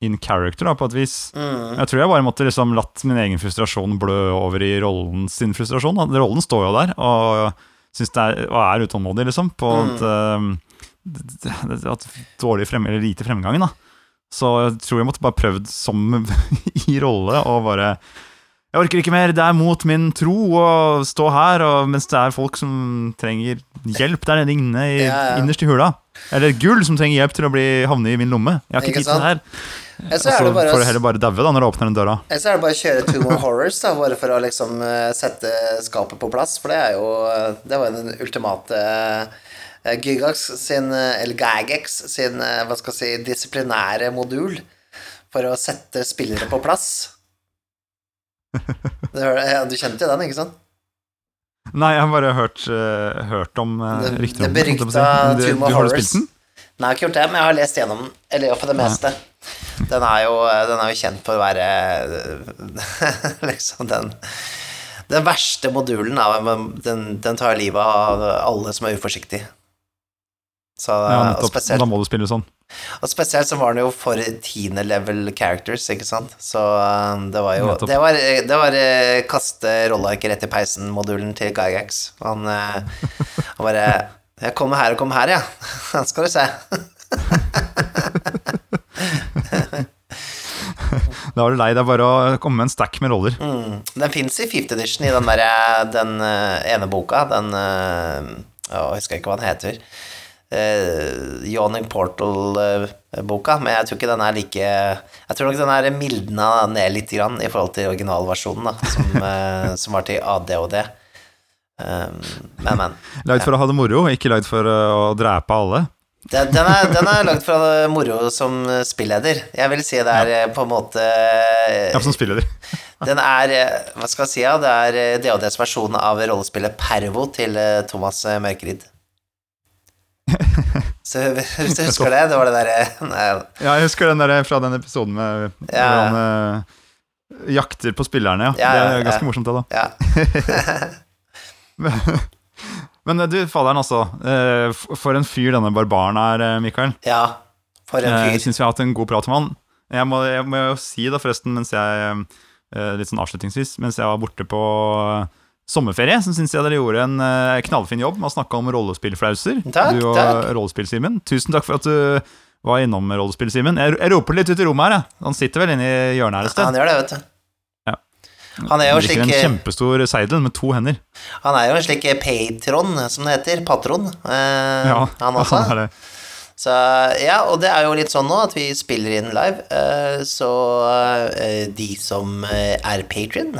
in character, da, på et vis. Mm. Jeg tror jeg bare måtte liksom latt min egen frustrasjon blø over i rollen sin frustrasjon. Da. Rollen står jo der og, er, og er utålmodig, liksom, på Mm. at, um, at dårlig frem, eller lite fremgang. Da. Så jeg tror jeg måtte bare prøvd som i rolle og bare Jeg orker ikke mer, det er mot min tro å stå her, og mens det er folk som trenger hjelp der nede inne i, Ja, ja. innerst i hula. Eller gull som trenger hjelp til å bli havne i min lomme. Jeg har ikke, Ikke tid til det her. Eller så bare får du heller bare daue da når du åpner den døra. Eller så er det bare å kjøre Two More Horrors, da, bare for å liksom eh, sette skapet på plass. For det er jo eh, Det var jo den ultimate eh, Gygax sin, eh, eller Gagex sin, eh, hva skal jeg si, disiplinære modul for å sette spillere på plass. Du, du kjente jo den, ikke sant? Nei, jeg har bare hørt, eh, hørt om Det- rykter det om den, si. berykta du- Tomb of Horrors. Nei, jeg har ikke gjort det, men jeg har lest gjennom den. Eller for det meste. Den er jo, den er jo kjent for å være liksom den Den verste modulen. Den, den tar livet av alle som er uforsiktige. Så, Ja, nettopp. spesielt, Da må du spille sånn. og spesielt så var den jo for tiende level characters, ikke sant. Så um, det var jo Nettopp. Det var, det var eh, kaste rollearket rett i peisen-modulen til Gygax. Han, eh, han bare Jeg kommer her og kommer her, ja. Den skal du se. Da var du lei. Det er bare å komme med en stack med roller. Mm. Den fins i fifth edition i den, der, den eh, ene boka. Den eh, å, Jeg husker ikke hva den heter. Uh, Yawning Portal-boka, men jeg tror ikke den er like Jeg tror nok den er mildna ned litt grann i forhold til originalversjonen, da, som, eh, som var til ADHD. Um, men, men. Lagd for å ha det moro, ikke lagd for å drepe alle. Den, den, er, den er lagd det moro som spilleder. Jeg vil si det er ja. på en måte eh, Ja, som spilleder. Den er eh, Hva skal jeg si? Ja? Det er DODs DHDs versjon av rollespillet Pervo til eh, Thomas eh, Mørkeryd. Så hvis du husker det? Det var det derre Ja, jeg husker den der fra den episoden med Ja. hvor han uh, jakter på spillerne. Ja. Ja, ja, det er ganske morsomt, det, da. ja. Men uh, du, faderen, altså. For en fyr denne barbaren er, Mikael. ja. For en Jeg fyr. syns vi har hatt en god prat med han. Jeg må, jeg må jo si da, forresten, mens jeg eh, Litt sånn avslutningsvis, mens jeg var borte på eh, sommerferie, som syns jeg dere gjorde en eh, knallfin jobb med å snakke om rollespillflauser. Takk, du og takk. Rollespill-Simen. Tusen takk for at du var innom Rollespill-Simen. Jeg, jeg roper litt ut i rommet her, jeg. Han sitter vel inne i hjørnet her et sted. Ja, Han gjør det, vet du. Ja. Han er jo Han slik en kjempestor seidel med to hender. Han er jo en slik patron, som det heter. Patron. Eh, Ja, han også. er det. Så ja, og det er jo litt sånn nå at vi spiller inn live, eh, så eh, de som eh, er patron,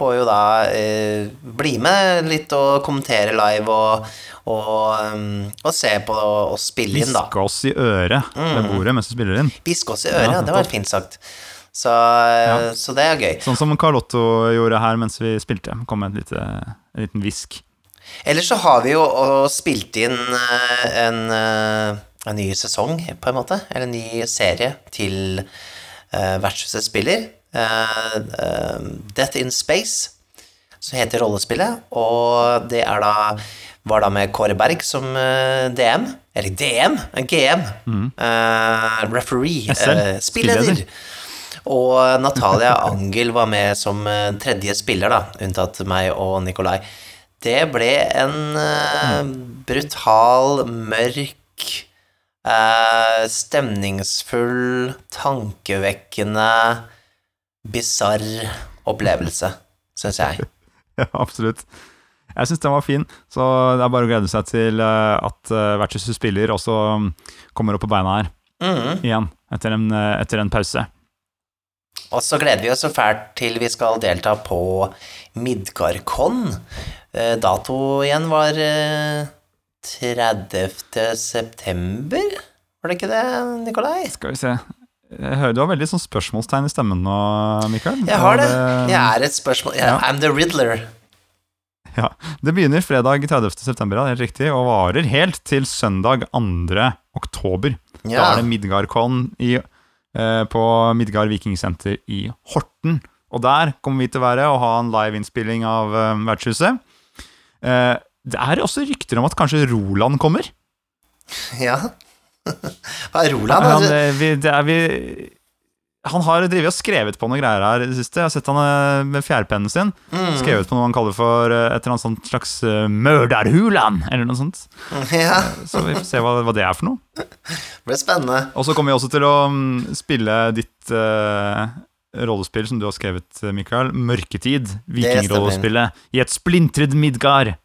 får jo da eh, bli med litt og kommentere live og, og, um, og se på og spille inn, da. Hviske oss i øret ved bordet mens du spiller inn. Hviske oss i øret, Ja, det var fint sagt. Så, Ja. så det er gøy. Sånn som Carlotto gjorde her mens vi spilte. Kom med lite, en liten hvisk. Ellers så har vi jo og spilt inn eh, en, eh, en ny sesong, på en måte. Eller en ny serie til uh, Vertshuset spiller. Eh, eh, Death in Space, som heter rollespillet. Og det er da var da med Kåre Berg som eh, DM. Eller DM, GM. GM. Uh, referee. Eh, spilleder. Og Natalia Angel var med som tredje spiller, da, unntatt meg og Nikolai. Det ble en uh, brutal, mørk, stemningsfull, tankevekkende, bisarr opplevelse, syns jeg. Ja, absolutt. Jeg syns den var fin, så det er bare å glede seg til eh, at uh, Vertshuset spiller også mm, kommer opp på beina her mm. igjen, etter en, eh, etter en pause. Og så gleder vi oss så fælt til vi skal delta på Midgardkon. Eh, dato igjen var eh, 30. september, var det ikke det, Nikolai? Skal vi se Jeg hører du har veldig sånn spørsmålstegn i stemmen nå, Mikael. Jeg har det. Jeg er et spørsmål jeg, Ja. I'm the Riddler. Ja, Det begynner fredag 30. september, ja, helt riktig, og varer helt til søndag 2. oktober. Da er det Midgardcon i eh, på Midgard Vikingsenter i Horten. Og der kommer vi til å være og ha en liveinnspilling av eh, Vertshuset. Eh, det er også rykter om at kanskje Roland kommer. Ja. Roland? Han, eh, vi, er vi, han har drevet og skrevet på noen greier her i det siste. Jeg har sett han eh, med fjærpennen sin. Mm. Skrevet på noe han kaller for eh, et eller annet sånt slags eh, eller noe sånt. Ja, Så vi får se hva, hva det er for noe. det blir spennende. Og så kommer vi også til å mm, spille ditt uh, rollespill som du har skrevet, Mikael. Mørketid. Vikingrollespillet. I et splintret Midgard.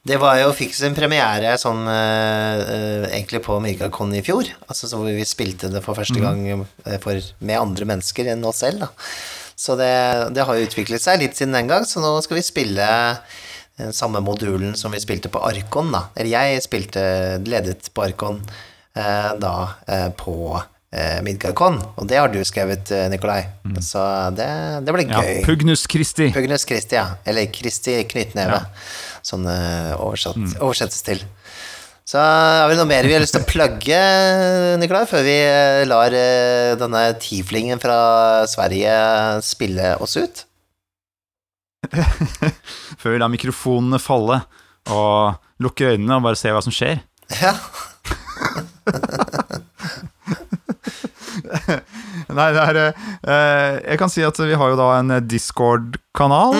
Det var jo, fikk sin premiere sånn eh, egentlig på Midgardcon i fjor. Altså så hvor vi spilte det for første gang eh, for, med andre mennesker enn oss selv. Da. Så det, det har jo utviklet seg litt siden den gang, så nå skal vi spille den samme modulen som vi spilte på Arkon, da. Eller jeg spilte ledet på Arkon uh, da uh, på eh, Midgardcon, og det har du skrevet, Nikolai. Nikolai. Så det, det blir Ja, gøy. Pugnus Christi. Pugnus Kristi, ja. Eller Kristi knyttneve, sånn eh, oversatt, oversettes til. Så har vi noe mer vi har lyst til å plugge, Nikolai, før vi eh, lar eh, denne tieflingen fra Sverige spille oss ut? Før vi lar mikrofonene falle og lukker øynene og bare ser hva som skjer. Ja. Nei, det er eh, Jeg kan si at vi har jo da en Discord-kanal.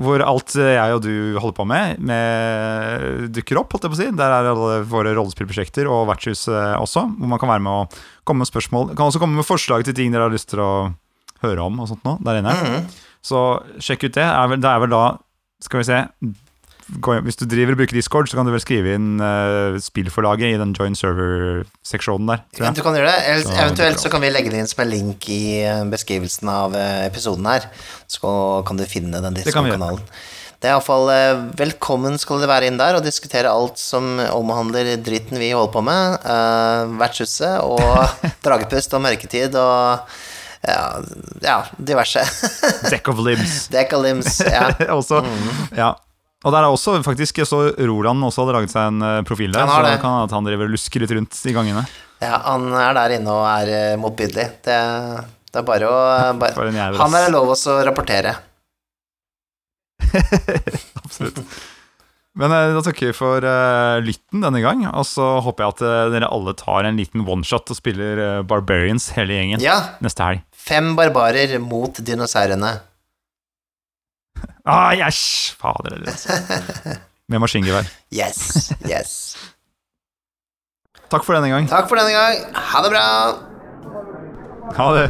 Hvor alt eh, jeg og du holder på med, med dukker opp. holdt jeg på å si Der er alle våre rollespillprosjekter og vertshuset også. Hvor man kan være med og komme med spørsmål. Kan også komme med forslag til ting dere har lyst til å høre om. og sånt nå, der inne Så sjekk ut det. Det er vel da Skal vi se Hvis du driver og bruker Discord, så kan du vel skrive inn uh, spillforlaget i den join server-seksjonen der. Jeg. Du kan gjøre det. Eller, Så eventuelt så kan vi legge det inn som en link i eh, beskrivelsen av eh, episoden her. Så kan du finne den. Discord-kanalen. Det er iallfall velkommen skal dere være inn der og diskutere alt som omhandler dritten vi holder på med. Uh, vertshuset og dragepust og mørketid og ja, ja diverse. Deck of limbs. Deck of limbs, Ja. også, ja. Og der er også faktisk så Roland også hadde laget seg en eh, profil der. Så det. kan at han driver og lusker litt rundt i gangene. ja, han er der inne og er eh, motbydelig. Det, det er bare å bare, Han er lov også å rapportere. Absolutt. Men eh, da takker vi for uh, lytten denne gang, og så håper jeg at uh, dere alle tar en liten oneshot og spiller uh, Barbarians hele gjengen Ja, neste helg. fem barbarer mot dinosaurene. Ah, yes! Fader heller, altså. Med maskingevær. Yes, yes. Takk for denne gang. Takk for denne gang. Ha det bra. Ha det.